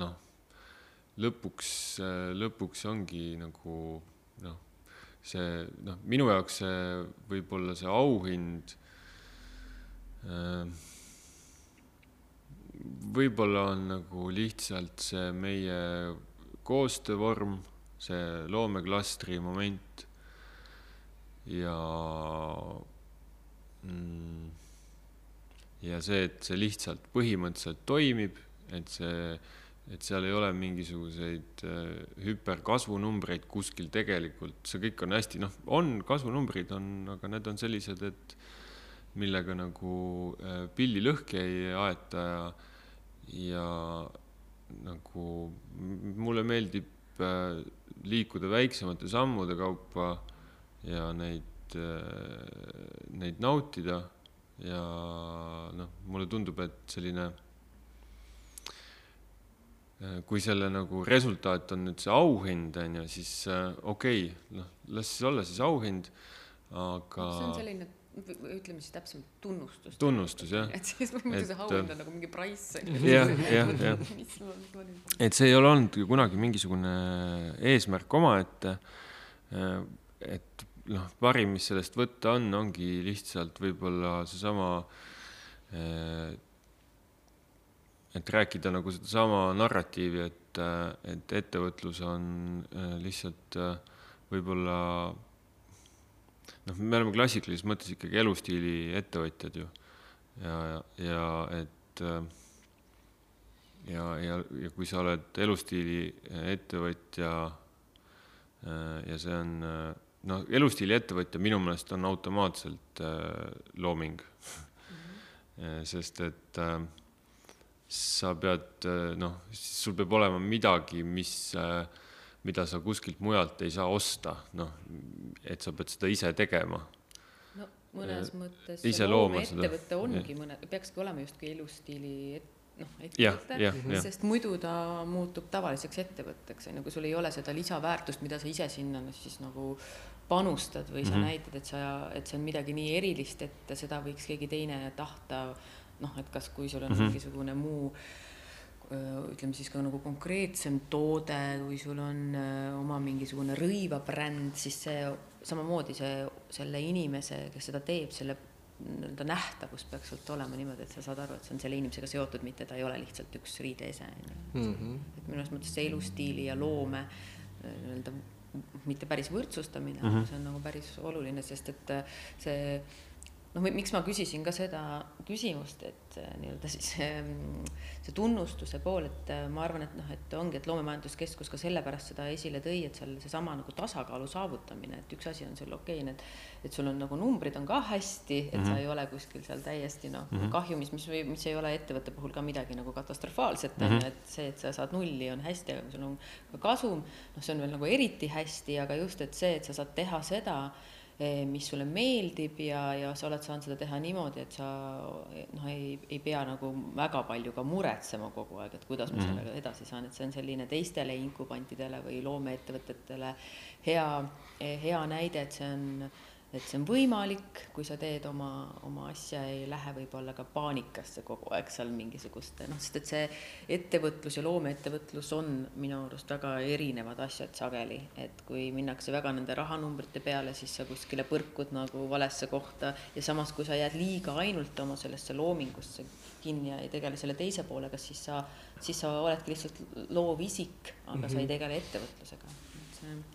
noh, lõpuks, lõpuks ongi nagu noh, see noh, minu jaoks see võib-olla see auhind äh, võib-olla on nagu lihtsalt see meie koostöövorm, see loomeklastri moment ja mm, ja see, et see lihtsalt põhimõtteliselt toimib, et see, et seal ei ole mingisuguseid äh, hüperkasvunumbreid kuskil tegelikult, see kõik on hästi, noh, on kasvunumbrid on, aga need on sellised, et millega nagu äh, pilli lõhki ei aeta ja ja nagu mulle meeldib äh, liikuda väiksemate sammude kaupa ja neid neid nautida ja noh, mulle tundub, et selline äh, kui selle nagu resultaat on nüüd see auhind on ju, siis äh, okei okay,, noh, las siis olla siis auhind, aga see on selline, ütleme siis täpsemalt tunnustus. Tunnustus, jah. et siis muidu see auhind on nagu mingi price. jah, jah, jah. et see ei ole olnud ju kunagi mingisugune eesmärk omaette. et noh, parim, mis sellest võtta on, ongi lihtsalt võib-olla seesama, et rääkida nagu sedasama narratiivi, et, et ettevõtlus on äh, lihtsalt äh, võib-olla noh, me oleme klassikalises mõttes ikkagi elustiili ettevõtjad ju. Ja, ja et ja, ja, ja kui sa oled elustiili ettevõtja ja see on noh, elustiili ettevõtja minu meelest on automaatselt äh, looming. sest et äh, sa pead äh, noh, sul peab olema midagi, mis äh, mida sa kuskilt mujalt ei saa osta, noh, et sa pead seda ise tegema. no mõnes mõttes ise see looma seda. loomeettevõte ongi mõne, peakski olema justkui elustiili et, noh, ettevõte jah., sest muidu ta muutub tavaliseks ettevõtteks, on ju, kui sul ei ole seda lisaväärtust, mida sa ise sinna siis nagu panustad või sa mm. -hmm. näitad, et sa, et see on midagi nii erilist, et seda võiks keegi teine tahta, noh, et kas, kui sul on mm. -hmm. mingisugune muu ütleme siis ka nagu konkreetsem toode, kui sul on oma mingisugune rõivabränd, siis see samamoodi see, selle inimese, kes seda teeb, selle nii-öelda nähtavus peaks sealt olema niimoodi, et sa saad aru, et see on selle inimesega seotud, mitte ta ei ole lihtsalt üks riideese, on ju. Mhm. et minu arust mõttes see elustiili ja loome nii-öelda mitte päris võrdsustamine mm. -hmm. see on nagu päris oluline, sest et äh, see noh, miks ma küsisin ka seda küsimust, et äh, nii-öelda siis ähm, see tunnustuse pool, et äh, ma arvan, et noh, et ongi, et loomemajanduskeskus ka sellepärast seda esile tõi, et seal seesama nagu tasakaalu saavutamine, et üks asi on sul okei okay,, need, et sul on nagu numbrid on ka hästi, et mm -hmm. sa ei ole kuskil seal täiesti noh mm -hmm. kahjumis, mis, mis ei ole ettevõtte puhul ka midagi nagu katastrofaalset on ju, et see, et sa saad nulli, on hästi, aga kui sul on ka kasum, noh, see on veel nagu eriti hästi, aga just, et see, et sa saad teha seda, mis sulle meeldib ja, ja sa oled saanud seda teha niimoodi, et sa noh, ei, ei pea nagu väga palju ka muretsema kogu aeg, et kuidas ma Mhm. sellega edasi saan, et see on selline teistele inkubantidele või loomeettevõtetele hea, hea näide, et see on et see on võimalik, kui sa teed oma, oma asja, ei lähe võib-olla ka paanikasse kogu aeg seal mingisuguste noh, sest et see ettevõtlus ja loomeettevõtlus on minu arust väga erinevad asjad sageli, et kui minnakse väga nende rahanumbrite peale, siis sa kuskile põrkud nagu valesse kohta ja samas, kui sa jääd liiga ainult oma sellesse loomingusse kinni ja ei tegele selle teise poolega, siis sa, siis sa oledki lihtsalt loovisik, aga mm -hmm. sa ei tegele ettevõtlusega, et see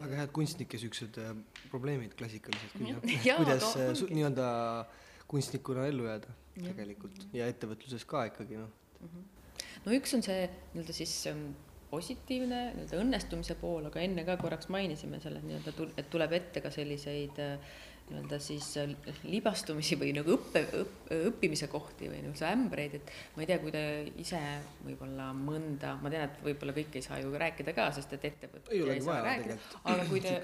väga head kunstnike siuksed äh, probleemid klassikalised, Jaa, kuidas aga äh, nii-öelda kunstnikuna ellu jääda tegelikult. Ja ettevõtluses ka ikkagi noh. no üks on see nii-öelda siis ähm, positiivne nii-öelda õnnestumise pool, aga enne ka korraks mainisime selle nii-öelda, et tuleb ette ka selliseid äh, nii-öelda siis äh, libastumisi või nagu õppe, õpp, õppimise kohti või nii-öelda ämbreid, et ma ei tea, kui te ise võib-olla mõnda, ma tean, et võib-olla kõik ei saa ju rääkida ka, sest et ettevõtted Ei olegi vaja tegelikult. aga kui te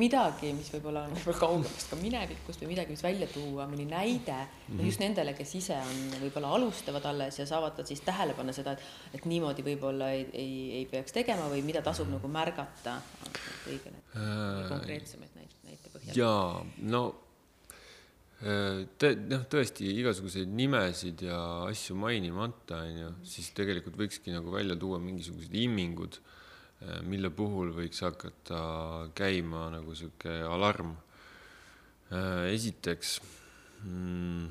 midagi, mis võib-olla on võib-olla kaugemast ka minevikust või midagi, mis välja tuua, mõni näide mm, -hmm. no just nendele, kes ise on võib-olla alustavad alles ja saavad siis tähele panna seda, et, et niimoodi võib-olla ei, ei, ei peaks tegema või mida tasub nagu märgata õigele konkreetsemaid näite, näite põhjal. jaa, no äh, te-, noh, tõesti igasuguseid nimesid ja asju mainimata, on ju, siis tegelikult võikski nagu välja tuua mingisugused immingud, mille puhul võiks hakata käima nagu sihuke alarm. esiteks mm,,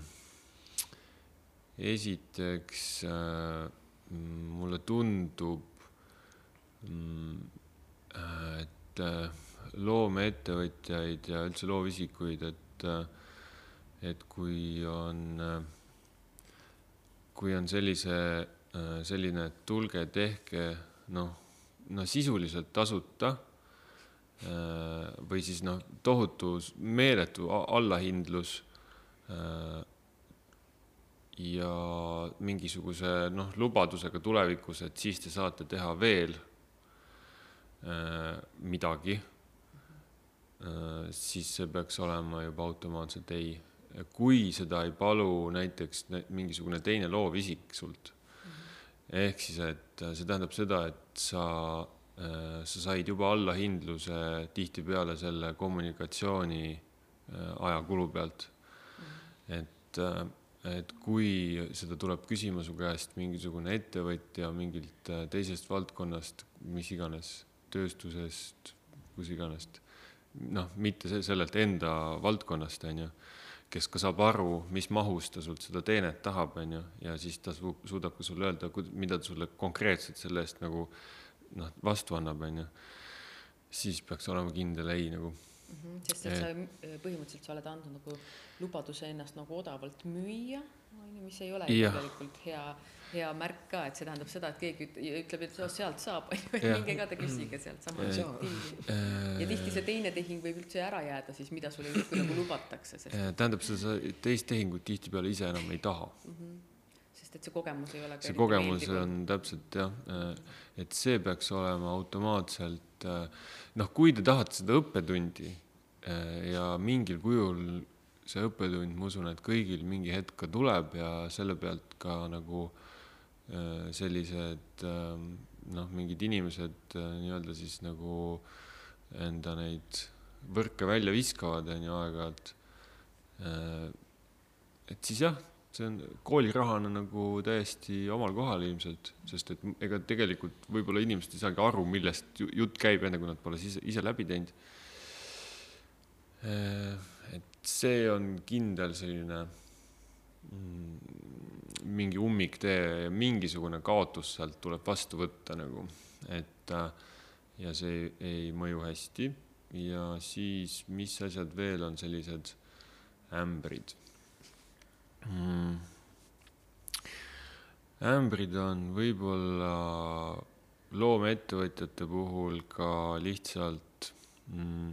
esiteks äh, mulle tundub mm, et äh, loomeettevõtjaid ja üldse loovisikuid, et, et kui on, kui on sellise, selline, tulge tehke noh, no sisuliselt tasuta või siis noh, tohutu meeletu allahindlus ja mingisuguse noh, lubadusega tulevikus, et siis te saate teha veel midagi siis see peaks olema juba automaatselt ei. kui seda ei palu näiteks nä- mingisugune teine loovisik sult, ehk siis, et äh, see tähendab seda, et sa äh,, sa said juba allahindluse tihtipeale selle kommunikatsiooni äh, ajakulu pealt. et äh, et kui seda tuleb küsima su käest mingisugune ettevõtja mingilt äh, teisest valdkonnast, mis iganes, tööstusest, kus iganes, noh, mitte se- sellelt enda valdkonnast, on ju, kes ka saab aru, mis mahus ta sult seda teenet tahab, on ju, ja siis ta su-, suudab ka sulle öelda, mida ta sulle konkreetselt selle eest nagu noh, vastu annab, on ju, siis peaks olema kindel ei nagu. Mhm, sest et sa põhimõtteliselt sa oled andnud nagu lubaduse ennast nagu odavalt müüa, on ju, mis ei ole tegelikult hea, hea märk ka, et see tähendab seda, et keegi üt- ütleb, et sealt saab, on ju, et Jah. minge ka te küsige sealt sama Jah. diili. ja tihti see teine tehing võib üldse ära jääda siis, mida sulle justkui nagu lubatakse, sest, tähendab, sa teist tehingut tihtipeale ise enam ei taha. sest et see kogemus ei ole see kogemus meeldiv on täpselt jah, et see peaks olema automaatselt, noh, kui te tahate seda õppetundi eh, ja mingil kujul see õppetund, ma usun, et kõigil mingi hetk ka tuleb ja selle pealt ka nagu eh, sellised eh, noh, mingid inimesed eh, nii-öelda siis nagu enda neid võrke välja viskavad, on ju, aeg-ajalt. et siis jah, see on koolirahana nagu täiesti omal kohal ilmselt, sest et ega tegelikult võib-olla inimesed ei saagi aru, millest ju- jutt käib, enne kui nad pole ise, ise läbi teinud. et see on kindel selline mm, mingi ummiktee mingisugune kaotus sealt tuleb vastu võtta nagu, et äh, ja see ei, ei mõju hästi ja siis, mis asjad veel on sellised ämbrid mm.? ämbrid on võib-olla loomeettevõtjate puhul ka lihtsalt mm,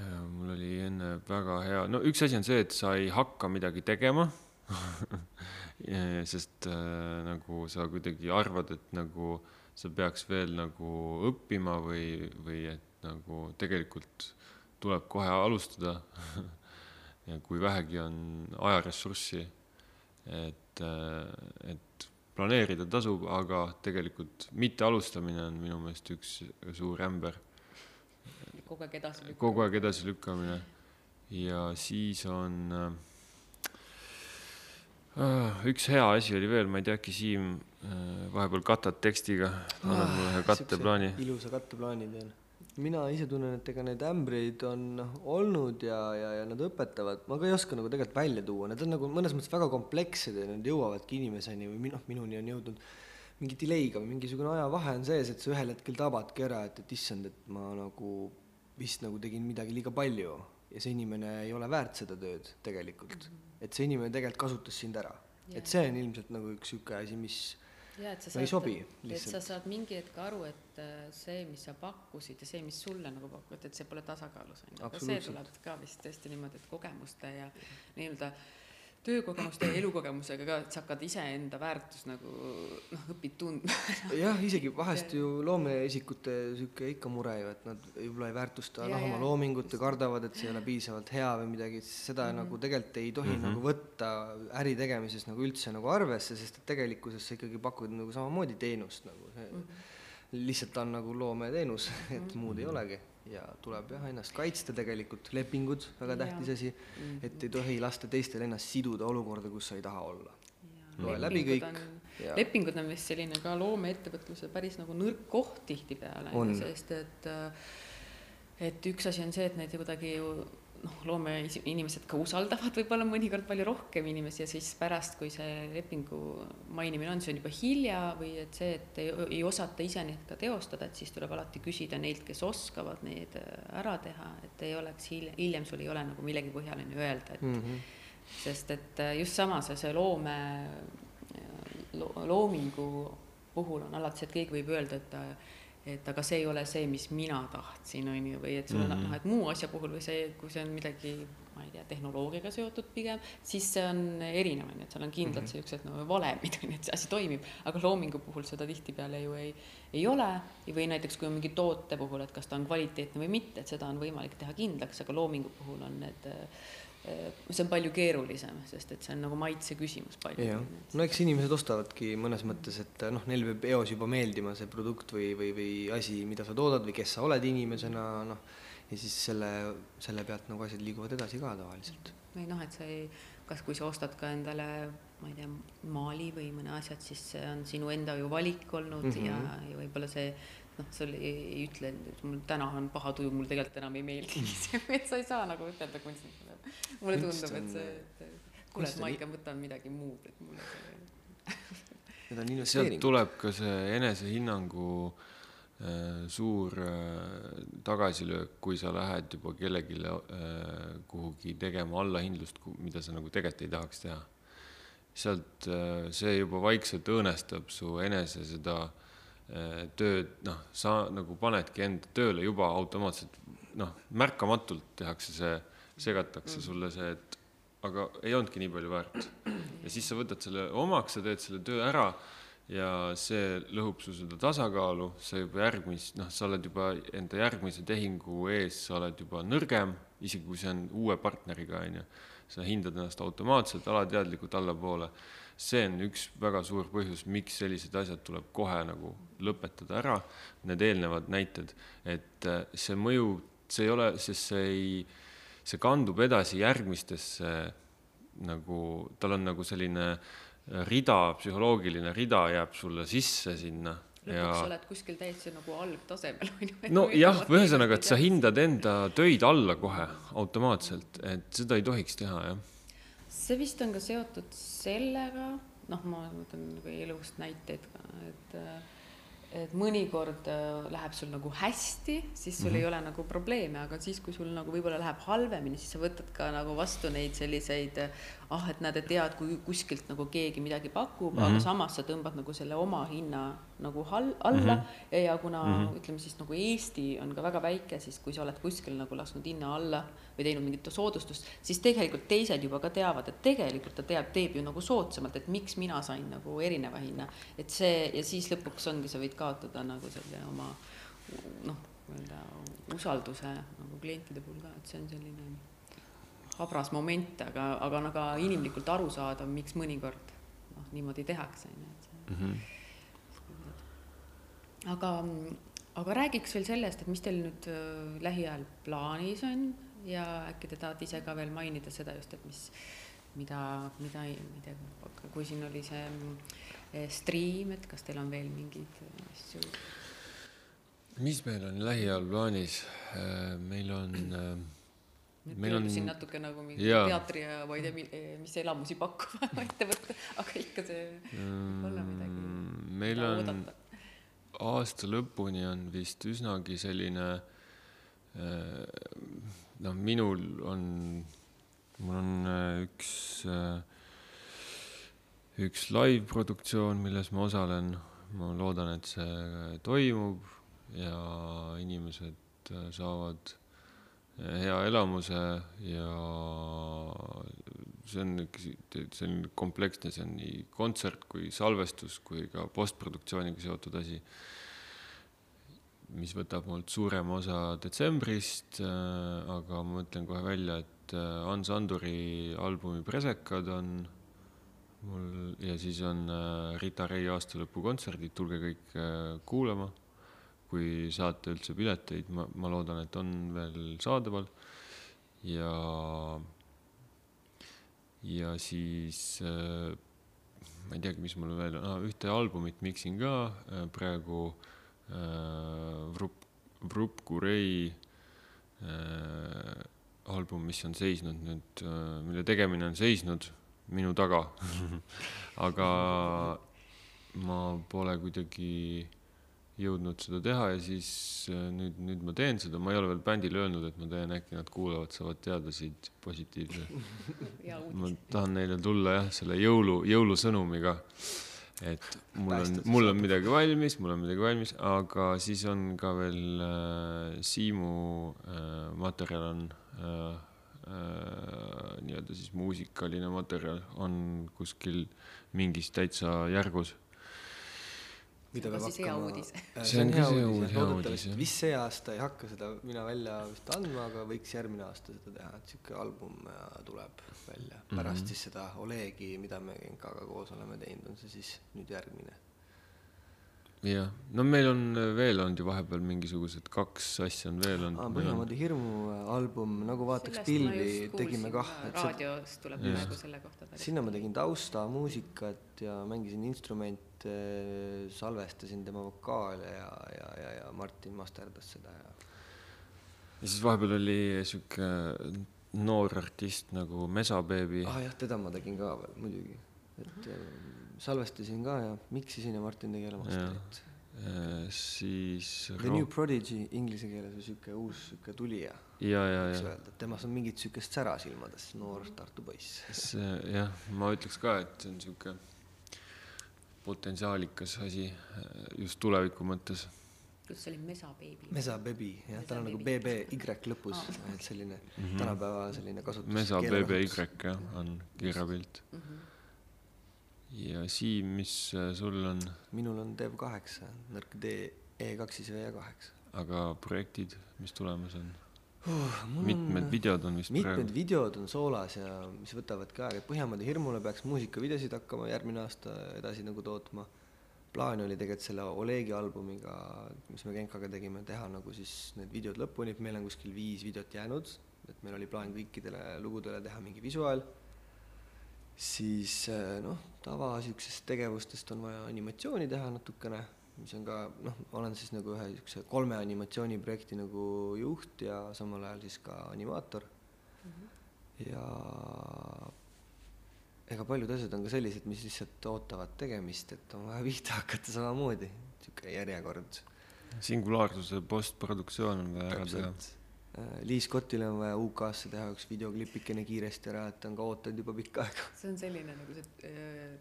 äh, mul oli enne väga hea, no üks asi on see, et sa ei hakka midagi tegema sest äh, nagu sa kuidagi arvad, et nagu sa peaks veel nagu õppima või, või et nagu tegelikult tuleb kohe alustada ja kui vähegi on ajaressurssi, et, et planeerida tasub, aga tegelikult mitte alustamine on minu meelest üks suur ämber. kogu aeg edasi lükkab. kogu aeg edasilükkamine. ja siis on äh, äh, üks hea asi oli veel, ma ei tea, äkki Siim äh, vahepeal katad tekstiga, annad mulle ühe katteplaani. ilusa katteplaani teen. mina ise tunnen, et ega neid ämbreid on noh, olnud ja, ja, ja nad õpetavad, ma ka ei oska nagu tegelikult välja tuua, need on nagu mõnes mõttes väga komplekssed ja nad jõuavadki inimeseni või noh, minuni on jõudnud mingi delay'ga või mingisugune ajavahe on sees, et sa ühel hetkel tabadki ära, et, et issand, et ma nagu vist nagu tegin midagi liiga palju ja see inimene ei ole väärt seda tööd tegelikult mm. -hmm. Et see inimene tegelikult kasutas sind ära. Et see on ilmselt nagu üks niisugune asi, mis ja, et sa no saad, ei sobi et sa saad mingi hetk aru, et äh, see, mis sa pakkusid ja see, mis sulle nagu pakuti, et see pole tasakaalus, on ju. aga see tuleb ka vist tõesti niimoodi, et kogemuste ja nii-öelda töökogemuste ja elukogemusega ka, et sa hakkad iseenda väärtust nagu noh, õpid tundma. jah, isegi vahest ju loomeisikute niisugune ikka mure ju, et nad võib-olla ei väärtusta Ja, noh, oma loomingut ja kardavad, et see ei ole piisavalt hea või midagi, seda mm Mhm. -hmm. nagu tegelikult ei tohi mm Mhm. -hmm. nagu võtta äri tegemises nagu üldse nagu arvesse, sest et tegelikkuses sa ikkagi pakud nagu samamoodi teenust nagu see mm -hmm. lihtsalt ta on nagu loometeenus, et Mhm. muud ei olegi ja tuleb jah ennast kaitsta tegelikult, lepingud, väga tähtis asi, et ei tohi lasta teistel ennast siduda olukorda, kus sa ei taha olla. loe läbi kõik. lepingud on vist selline ka loomeettevõtluse päris nagu nõrk koht tihtipeale, sest et äh, et üks asi on see, et neid kuidagi ju noh, loomeinimesed ka usaldavad võib-olla mõnikord palju rohkem inimesi ja siis pärast, kui see lepingu mainimine on, see on juba hilja või et see, et ei, ei osata ise neid ka teostada, et siis tuleb alati küsida neilt, kes oskavad neid äh, ära teha, et ei oleks hiljem, hiljem sul ei ole nagu millegi põhjal on ju öelda, et mm -hmm. sest et äh, just sama see, see loome lo,, loomingu puhul on alati see, et keegi võib öelda, et et aga see ei ole see, mis mina tahtsin, on ju, või et sul on Mhm. noh, et muu asja puhul või see, kui see on midagi, ma ei tea, tehnoloogiaga seotud pigem, siis see on erinev, on ju, et seal on kindlad Mhm. siuksed nagu valemid, on ju, et see asi toimib, aga loomingu puhul seda tihtipeale ju ei, ei ole. või näiteks, kui on mingi toote puhul, et kas ta on kvaliteetne või mitte, et seda on võimalik teha kindlaks, aga loomingu puhul on need äh, see on palju keerulisem, sest et see on nagu maitse küsimus palju. no eks inimesed ostavadki mõnes mõttes, et noh, neil peab eos juba meeldima see produkt või, või, või asi, mida sa toodad või kes sa oled inimesena, noh, ja siis selle, selle pealt nagu asjad liiguvad edasi ka tavaliselt. või noh, et sa ei, kas, kui sa ostad ka endale, ma ei tea, maali või mõne asja, et siis see on sinu enda ju valik olnud mm Mhm. -hmm. ja, ja võib-olla see noh, sul ei, ei ütle, et mul täna on paha tuju, mul tegelikult enam ei meeldi et sa ei saa nagu ütelda kunstnikule. mulle tundub, et see, et kuule, et on ma ikka võtan midagi muud, et mulle see Need on sealt investeeringud. tuleb ka see enesehinnangu äh, suur äh, tagasilöök, kui sa lähed juba kellelegi äh, kuhugi tegema allahindlust, mida sa nagu tegelikult ei tahaks teha. sealt äh, see juba vaikselt õõnestab su enese seda äh, tööd, noh, sa nagu panedki enda tööle juba automaatselt, noh, märkamatult tehakse see, segatakse sulle see, et aga ei olnudki nii palju väärt. ja siis sa võtad selle omaks, sa teed selle töö ära ja see lõhub su seda tasakaalu, sa juba järgmist, noh, sa oled juba enda järgmise tehingu ees, sa oled juba nõrgem, isegi kui see on uue partneriga, on ju. sa hindad ennast automaatselt, alateadlikult allapoole. see on üks väga suur põhjus, miks sellised asjad tuleb kohe nagu lõpetada ära, need eelnevad näited, et äh, see mõju, see ei ole, sest see ei, see kandub edasi järgmistesse nagu, tal on nagu selline rida, psühholoogiline rida jääb sulle sisse sinna lõpuks ja sa oled kuskil täitsa nagu algtasemel, on ju. nojah, ühesõnaga, et sa hindad enda töid alla kohe automaatselt, et seda ei tohiks teha, jah. see vist on ka seotud sellega, noh, ma võtan nagu elust näiteid ka, et et mõnikord äh, läheb sul nagu hästi, siis sul mm -hmm. ei ole nagu probleeme, aga siis, kui sul nagu võib-olla läheb halvemini, siis sa võtad ka nagu vastu neid selliseid ah, et näed, et tead, kui kuskilt nagu keegi midagi pakub mm, -hmm. aga samas sa tõmbad nagu selle oma hinna nagu hal-, alla mm -hmm. ja, ja kuna mm -hmm. ütleme siis nagu Eesti on ka väga väike, siis kui sa oled kuskil nagu lasknud hinna alla või teinud mingit soodustust, siis tegelikult teised juba ka teavad, et tegelikult ta teab, teeb ju nagu soodsamalt, et miks mina sain nagu erineva hinna. et see ja siis lõpuks ongi, sa võid kaotada nagu selle oma noh, nii-öelda usalduse nagu klientide puhul ka, et see on selline habras moment, aga, aga on aga inimlikult arusaadav, miks mõnikord noh, niimoodi tehakse, on ju, et see mm. -hmm. Aga mm, aga räägiks veel sellest, et mis teil nüüd äh, lähiajal plaanis on ja äkki te tahate ise ka veel mainida seda just, et mis, mida, mida, mida, kui siin oli see mm, stream, et kas teil on veel mingeid asju? mis meil on lähiajal plaanis? meil on nüüd Meil on- pöördusin natuke nagu mingi jaa. teatri ja ma ei tea, mis elamusi pakkuva ettevõte, aga ikka see võib olla midagi, meil on oodata. Aasta lõpuni on vist üsnagi selline äh, noh, minul on, mul on äh, üks, üks live-produktsioon, milles ma osalen. ma loodan, et see toimub ja inimesed saavad hea elamuse ja see on üks selline kompleksne, see on nii kontsert kui salvestus kui ka postproduktsiooniga seotud asi mis võtab mult suurema osa detsembrist, aga ma mõtlen kohe välja, et äh, Hans Anduri albumi Presekad on mul ja siis on äh, Rita Ray aastalõpukontserdid, tulge kõik äh, kuulama. kui saate üldse pileteid, ma, ma loodan, et on veel saadaval. ja, ja siis äh, ma ei teagi, mis mul veel ah,, ühte albumit miksin ka äh, praegu äh, Vrup, Vrup Kurei äh, album, mis on seisnud nüüd äh,, mille tegemine on seisnud minu taga. Aga ma pole kuidagi jõudnud seda teha ja siis äh, nüüd, nüüd ma teen seda, ma ei ole veel bändile öelnud, et ma teen, äkki nad kuulavad, saavad teada siit positiivse ma tahan neile tulla jah, selle jõulu, jõulusõnumiga. et mul on, mul on midagi valmis, mul on midagi valmis, aga siis on ka veel äh, Siimu äh, materjal on äh, äh, nii-öelda siis muusikaline materjal on kuskil mingis täitsa järgus. Mida See on peab ka siis hea hakkama uudis. Äh, See on uudis, hea loodetavasti uudis, jah. vist see aasta ei hakka seda mina välja vist andma, aga võiks järgmine aasta seda teha, et sihuke album äh, tuleb välja pärast siis seda Olegi, mida me Genkaga koos oleme teinud, on see siis nüüd järgmine. Jah, no meil on veel olnud ju vahepeal mingisugused kaks asja on veel olnud. Aa, meil on- Põhjamaade Hirmu äh, album Nagu vaataks Sellest pilvi tegime kah, et see, raadios tuleb praegu selle kohta sinna ma tegin taustamuusikat ja mängisin instrumente, salvestasin tema vokaale ja, ja, ja, ja Martin masterdas seda ja ja siis vahepeal oli sihuke noor artist nagu Mesa Baby ah jah, teda ma tegin ka veel muidugi, et äh, salvestasin ka ja miksisin ja Martin tegi jälle masterit. Äh, siis The New Prodigy inglise keeles on sihuke uus sihuke tulija, ja, ja, ja öelda, et temas on mingit siukest sära silmades, noor Tartu poiss. see jah, ma ütleks ka, et see on sihuke potentsiaalikas asi äh, just tuleviku mõttes. kus see oli Mesa Baby? Mesa Bebi, jah, tal on nagu Mesa BB-Y lõpus, et selline tänapäeva selline kasutus. Mesa BBY jah, on kirjapilt. Mhm. Ja Siim, mis äh, sul on, minul on Dev kaheksa, nõrk D, E2 siis V kaheksa. aga projektid, mis tulemas on? Uh, mitmed videod on vist mitmed praegu. videod on soolas ja mis võtavadki aega, et Põhjamaade Hirmule peaks muusikavideosid hakkama järgmine aasta edasi nagu tootma. plaan oli tegelikult selle Olegi albumiga, mis me Genkaga tegime, teha nagu siis need videod lõpuni, et meil on kuskil viis videot jäänud, et meil oli plaan kõikidele lugudele teha mingi visuaal. Siis eh, noh, tava siuksest tegevustest on vaja animatsiooni teha natukene, mis on ka noh, olen siis nagu ühe siukse kolme animatsiooniprojekti nagu juht ja samal ajal siis ka animaator ja ega paljud asjad on ka sellised, mis lihtsalt ootavad tegemist, et on vaja pihta hakata samamoodi, niisugune järjekord. singulaarsuse postproduktsioon on vaja ära teha. Äh, Liis Kottile on vaja UK-sse teha üks videoklipikene kiiresti ära, et ta on ka ootanud juba pikka aega. see on selline nagu see äh,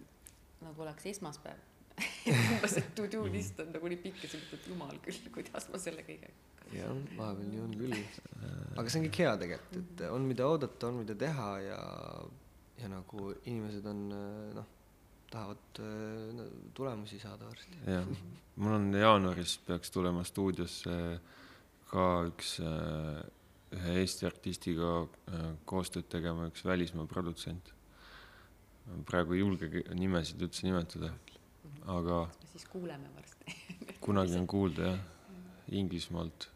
nagu oleks esmaspäev umbes see to-do list on nagu nii pikk ja sa mõtled, et jumal küll, kuidas ma selle kõige jah, vahepeal nii on küll. aga see on kõik hea tegelikult, et on, mida oodata, on, mida teha ja, ja nagu inimesed on noh, tahavad äh, no, tulemusi saada varsti. jah, mul on jaanuaris peaks tulema stuudiosse ka üks äh, ühe Eesti artistiga äh, koostööd tegema üks välismaa produtsent. praegu ei julgegi nimesid üldse nimetada, aga siis kuuleme varsti. kunagi on kuulda jah. Inglismaalt.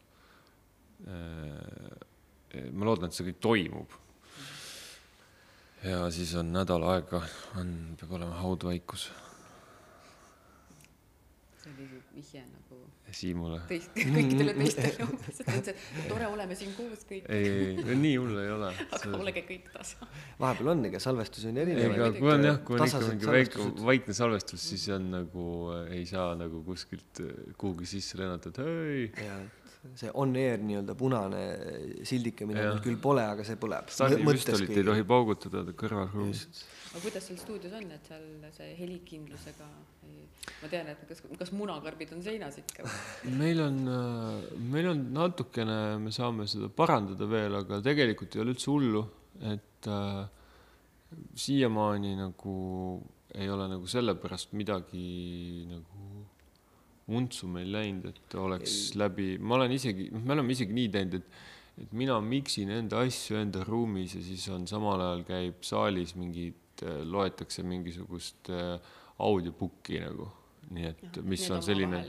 ma loodan, et see kõik toimub. ja siis on nädal aega, on, peab olema haudvaikus see oli vihje nagu Siimule. teist, kõikidele teistele umbes, et on see tore, oleme siin koos kõik. ei, ei, nii hull ei ole. aga olge kõik tasa. vahepeal on, ega salvestusi on ei, erinevaid. kui on jah, kui on ikka mingi väike vaikne salvestus, siis on nagu ei saa nagu kuskilt äh, kuhugi sisse lennata, et hei. Ja, see on air nii-öelda punane sildike, mida Jah. meil küll pole, aga see põleb. stardipüstolit ei tohi paugutada kõrvalruumis. aga kuidas seal stuudios on, et seal see helikindlusega ei... ma tean, et kas, kas munakarbid on seinas ikka või? meil on, meil on natukene, me saame seda parandada veel, aga tegelikult ei ole üldse hullu, et äh, siiamaani nagu ei ole nagu sellepärast midagi nagu untsu meil läinud, et oleks läbi, ma olen isegi, noh, me oleme isegi nii teinud, et et mina miksin enda asju enda ruumis ja siis on samal ajal käib saalis mingid, loetakse mingisugust äh, audiobook'i nagu, nii et mis on selline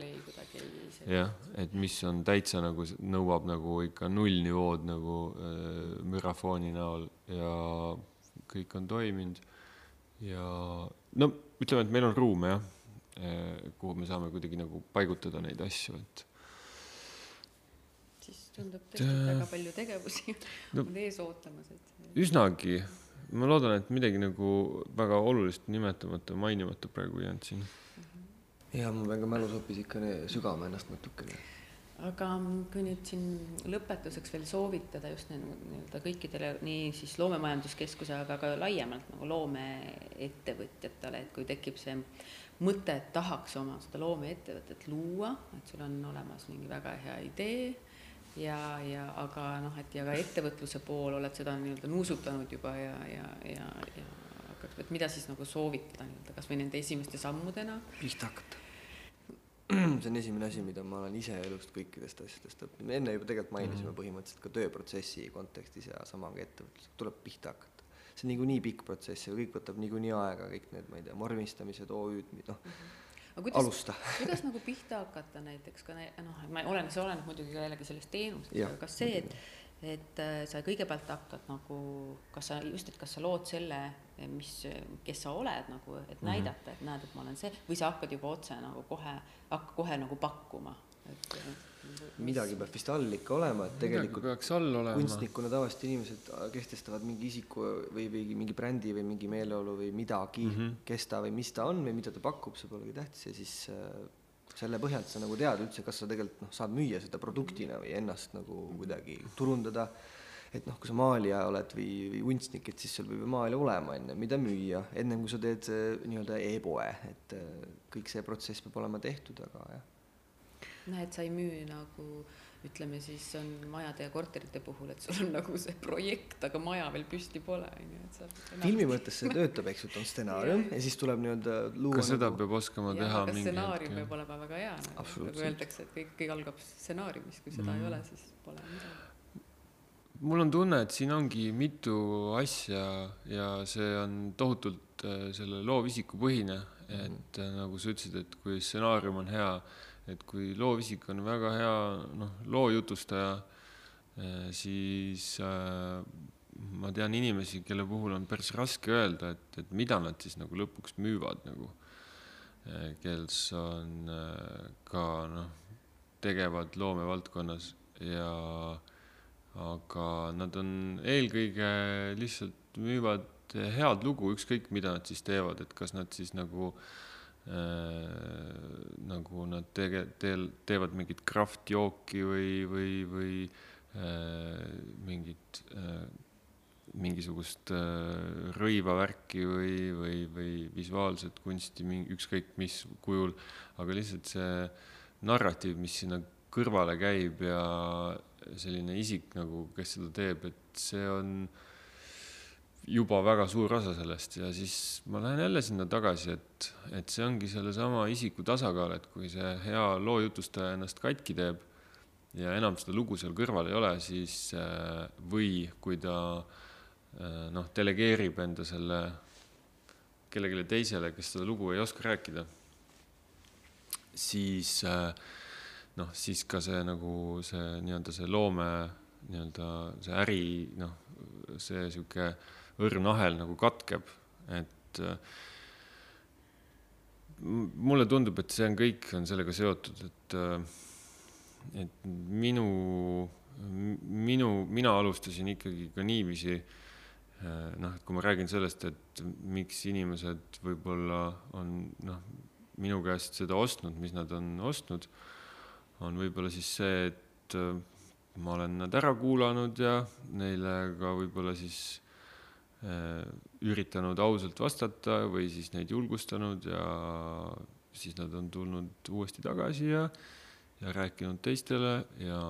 jah, et mis on täitsa nagu nõuab nagu ikka nullnivood nagu äh, mürafooni näol ja kõik on toiminud. ja no ütleme, et meil on ruume jah, kuhu me saame kuidagi nagu paigutada neid asju, et siis tundub tõesti et väga palju tegevusi No- on ees ootamas, et üsnagi, ma loodan, et midagi nagu väga olulist nimetamata, mainimata praegu ei jäänud siin. ja ma pean ka mälusopis ikka ne- sügama ennast natukene. aga kui nüüd siin lõpetuseks veel soovitada just nii- nii-öelda kõikidele, nii siis Loomemajanduskeskuse, aga ka laiemalt nagu loomeettevõtjatele, et kui tekib see mõte, et tahaks oma seda loomeettevõtet luua, et sul on olemas mingi väga hea idee ja, ja aga noh, et ja ka ettevõtluse pool oled seda nii-öelda nuusutanud juba ja, ja, ja, ja aga et mida siis nagu soovitada nii-öelda kas või nende esimeste sammudena pihta hakata. see on esimene asi, mida ma olen ise elust kõikidest asjadest õppinud, enne juba tegelikult mainisime põhimõtteliselt ka tööprotsessi kontekstis ja sama ka ettevõtlusega, tuleb pihta hakata. See on niikuinii pikk protsess ja kõik võtab niikuinii aega, kõik need, ma ei tea, vormistamised, OÜ-d, noh, aga kuidas, alusta. kuidas nagu pihta hakata näiteks ka noh, ma olen, see oleneb muidugi ka jällegi sellest teenusest, aga kas see, et et äh, sa kõigepealt hakkad nagu, kas sa just, et kas sa lood selle, mis, kes sa oled nagu, et näidata, et näed, et ma olen see, või sa hakkad juba otse nagu kohe, hakka kohe nagu pakkuma, et midagi peab vist all ikka olema, et tegelikult kunstnikuna tavaliselt inimesed kehtestavad mingi isiku või, või mingi brändi või mingi meeleolu või midagi mm. -hmm. kes ta või mis ta on või mida ta pakub, see polegi tähtis ja siis äh, selle põhjalt sa nagu tead üldse, kas sa tegelikult noh, saad müüa seda produktina või ennast nagu kuidagi turundada. et noh, kui sa maalija oled või, või kunstnik, et siis sul peab ju maal olema enne, mida müüa, ennem kui sa teed äh, nii-öelda e-poe, et äh, kõik see protsess peab olema tehtud, aga jah noh, et sa ei müü nagu ütleme siis on majade ja korterite puhul, et sul on nagu see projekt, aga maja veel püsti pole, on ju, et sa filmi mõttes see töötab, eks ju, et on stsenaarium ja siis tuleb nii-öelda luua ka seda nagu... peab oskama ja teha stsenaarium peab olema väga hea, nagu, nagu öeldakse, et kõik, kõik algab stsenaariumist, kui seda mm. ei ole, siis pole midagi. mul on tunne, et siin ongi mitu asja ja see on tohutult äh, selle loovisiku põhine, et äh, nagu sa ütlesid, et kui stsenaarium on hea, et kui loovisik on väga hea, noh, loo jutustaja, siis äh, ma tean inimesi, kelle puhul on päris raske öelda, et, et mida nad siis nagu lõpuks müüvad nagu, kes on ka noh, tegevad loomevaldkonnas ja aga nad on eelkõige lihtsalt müüvad head lugu, ükskõik mida nad siis teevad, et kas nad siis nagu äh, nagu nad tege-, teel-, teevad mingit kraftjooki või, või, või äh, mingit äh, mingisugust äh, rõivavärki või, või, või visuaalset kunsti, mingi ükskõik mis kujul, aga lihtsalt see narratiiv, mis sinna kõrvale käib ja selline isik nagu, kes seda teeb, et see on juba väga suur osa sellest ja siis ma lähen jälle sinna tagasi, et, et see ongi sellesama isiku tasakaal, et kui see hea loo jutustaja ennast katki teeb ja enam seda lugu seal kõrval ei ole, siis äh, või kui ta äh, noh, delegeerib enda selle kellelegi teisele, kes seda lugu ei oska rääkida, siis äh, noh, siis ka see nagu see nii-öelda see loome nii-öelda see äri, noh, see sihuke õrn ahel nagu katkeb, et äh, mulle tundub, et see on kõik on sellega seotud, et, äh, et minu, minu, mina alustasin ikkagi ka niiviisi äh, noh, et kui ma räägin sellest, et miks inimesed võib-olla on noh, minu käest seda ostnud, mis nad on ostnud, on võib-olla siis see, et ma olen nad ära kuulanud ja neile ka võib-olla siis üritanud ausalt vastata või siis neid julgustanud ja siis nad on tulnud uuesti tagasi ja, ja rääkinud teistele ja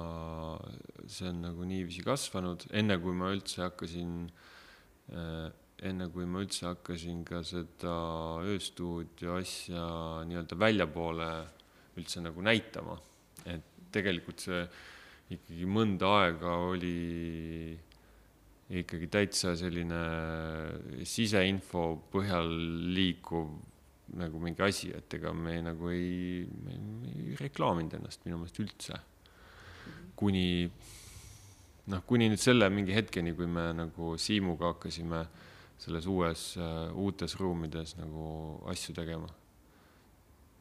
see on nagu niiviisi kasvanud, enne kui ma üldse hakkasin äh,, enne kui ma üldse hakkasin ka seda ööstuudio asja nii-öelda väljapoole üldse nagu näitama, et tegelikult see ikkagi mõnda aega oli ikkagi täitsa selline siseinfo põhjal liikuv nagu mingi asi, et ega me nagu ei, ei reklaaminud ennast minu meelest üldse. kuni noh, kuni nüüd selle mingi hetkeni, kui me nagu Siimuga hakkasime selles uues, uutes ruumides nagu asju tegema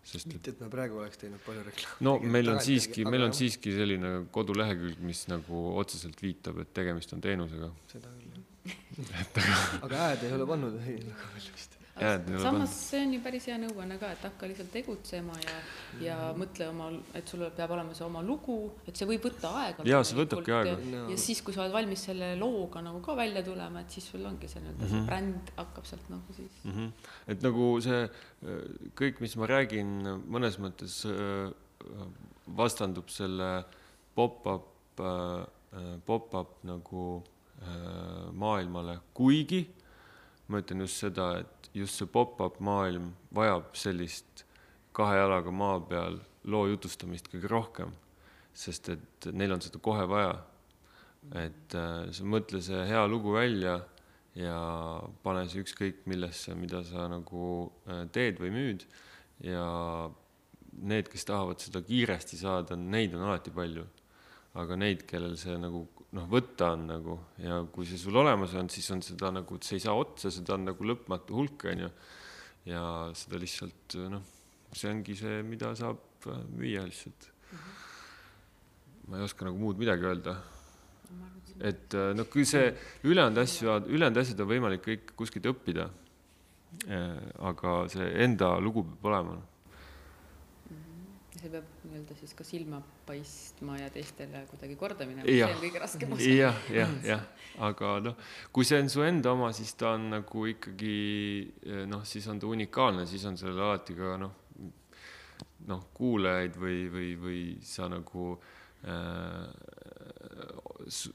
sest mitte, et me praegu oleks teinud palju reklaami. no meil on siiski, meil on siiski selline kodulehekülg, mis nagu otseselt viitab, et tegemist on teenusega. seda küll, jah. aga hääd ei ole pannud ei, väga palju vist samas see on ju päris hea nõuanne ka, et hakka lihtsalt tegutsema ja, ja mm. mõtle oma, et sul peab olema see oma lugu, et see võib võtta aega. ja see võtabki aega. ja, ja siis, kui sa oled valmis selle looga nagu ka välja tulema, et siis sul ongi see nii-öelda mm -hmm. see mhm. bränd hakkab sealt nagu siis mm. -hmm. et nagu see kõik, mis ma räägin, mõnes mõttes vastandub selle pop-up, pop-up nagu maailmale, kuigi ma ütlen just seda, et just see pop-up maailm vajab sellist kahe jalaga maa peal loo jutustamist kõige rohkem, sest et neil on seda kohe vaja. et äh, sa mõtle see hea lugu välja ja pane see ükskõik millesse, mida sa nagu äh, teed või müüd ja need, kes tahavad seda kiiresti saada, neid on alati palju. aga neid, kellel see nagu noh, võtta on nagu ja kui see sul olemas on, siis on seda nagu, et see ei saa otsa, seda on nagu lõpmatu hulk, on ju. ja seda lihtsalt noh, see ongi see, mida saab äh, müüa lihtsalt mm. -hmm. ma ei oska nagu muud midagi öelda. et noh, kui see ülejäänud asju, ülejäänud asjad on võimalik kõik kuskilt õppida. Äh, aga see enda lugu peab olema see peab nii-öelda siis ka silma paistma ja teistele kuidagi korda minema, see on kõige raskem osa. jah, jah, jah, aga noh, kui see on su enda oma, siis ta on nagu ikkagi noh, siis on ta unikaalne, siis on sellel alati ka noh, noh, kuulajaid või, või, või sa nagu äh,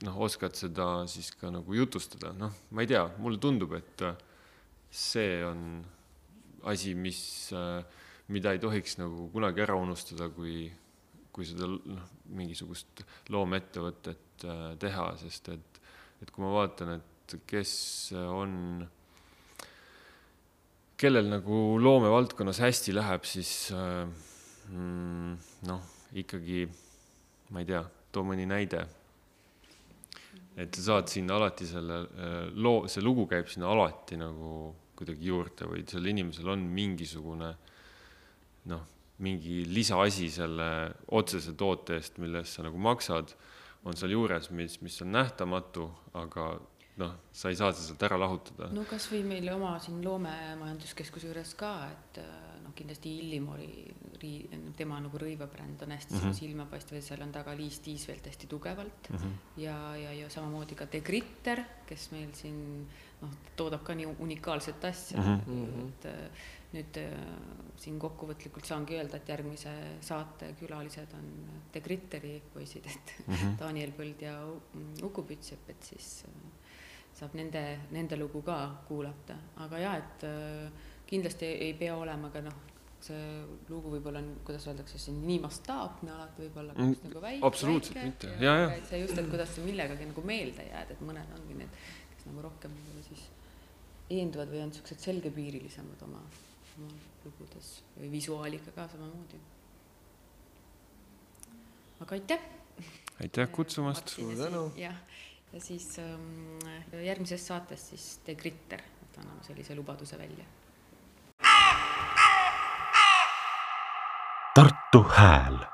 noh, oskad seda siis ka nagu jutustada, noh, ma ei tea, mulle tundub, et see on asi, mis äh, mida ei tohiks nagu kunagi ära unustada, kui, kui seda noh, mingisugust loomeettevõtet äh, teha, sest et, et kui ma vaatan, et kes on, kellel nagu loomevaldkonnas hästi läheb, siis äh, mm, noh, ikkagi ma ei tea, too mõni näide. et sa saad sinna alati selle äh, loo, see lugu käib sinna alati nagu kuidagi juurde või sel inimesel on mingisugune äh, noh, mingi lisaasi selle otsese toote eest, mille eest sa nagu maksad, on seal juures, mis, mis on nähtamatu, aga noh, sa ei saa seda sealt ära lahutada. no kasvõi meil oma siin loomemajanduskeskuse juures ka, et noh, kindlasti Illimori, tema nagu rõivabränd on hästi mm -hmm. silmapaistev ja seal on taga Liis Tiisvelt hästi tugevalt mm. -hmm. ja, ja, ja samamoodi ka De Gritter, kes meil siin noh, toodab ka nii unikaalset asja mm, -hmm. et nüüd äh, siin kokkuvõtlikult saangi öelda, et järgmise saate külalised on The Gritteri poisid, et mm -hmm. Daniel Põld ja Uku Pütsep, et siis äh, saab nende, nende lugu ka kuulata, aga jaa, et äh, kindlasti ei pea olema ka noh, see lugu võib-olla on, kuidas öeldakse, see nii mastaapne alati võib-olla mm, nagu väike. absoluutselt väike, mitte, ja, ja. see just, et kuidas sa millegagi nagu meelde jääd, et mõned ongi need, kes nagu rohkem siis eenduvad või on niisugused selgepiirilisemad oma lugudes või visuaaliga ka samamoodi. aga aitäh! aitäh kutsumast! Suur tänu. jah, ja siis ähm, järgmises saates siis The Gritter, et anname sellise lubaduse välja. Tartu Hääl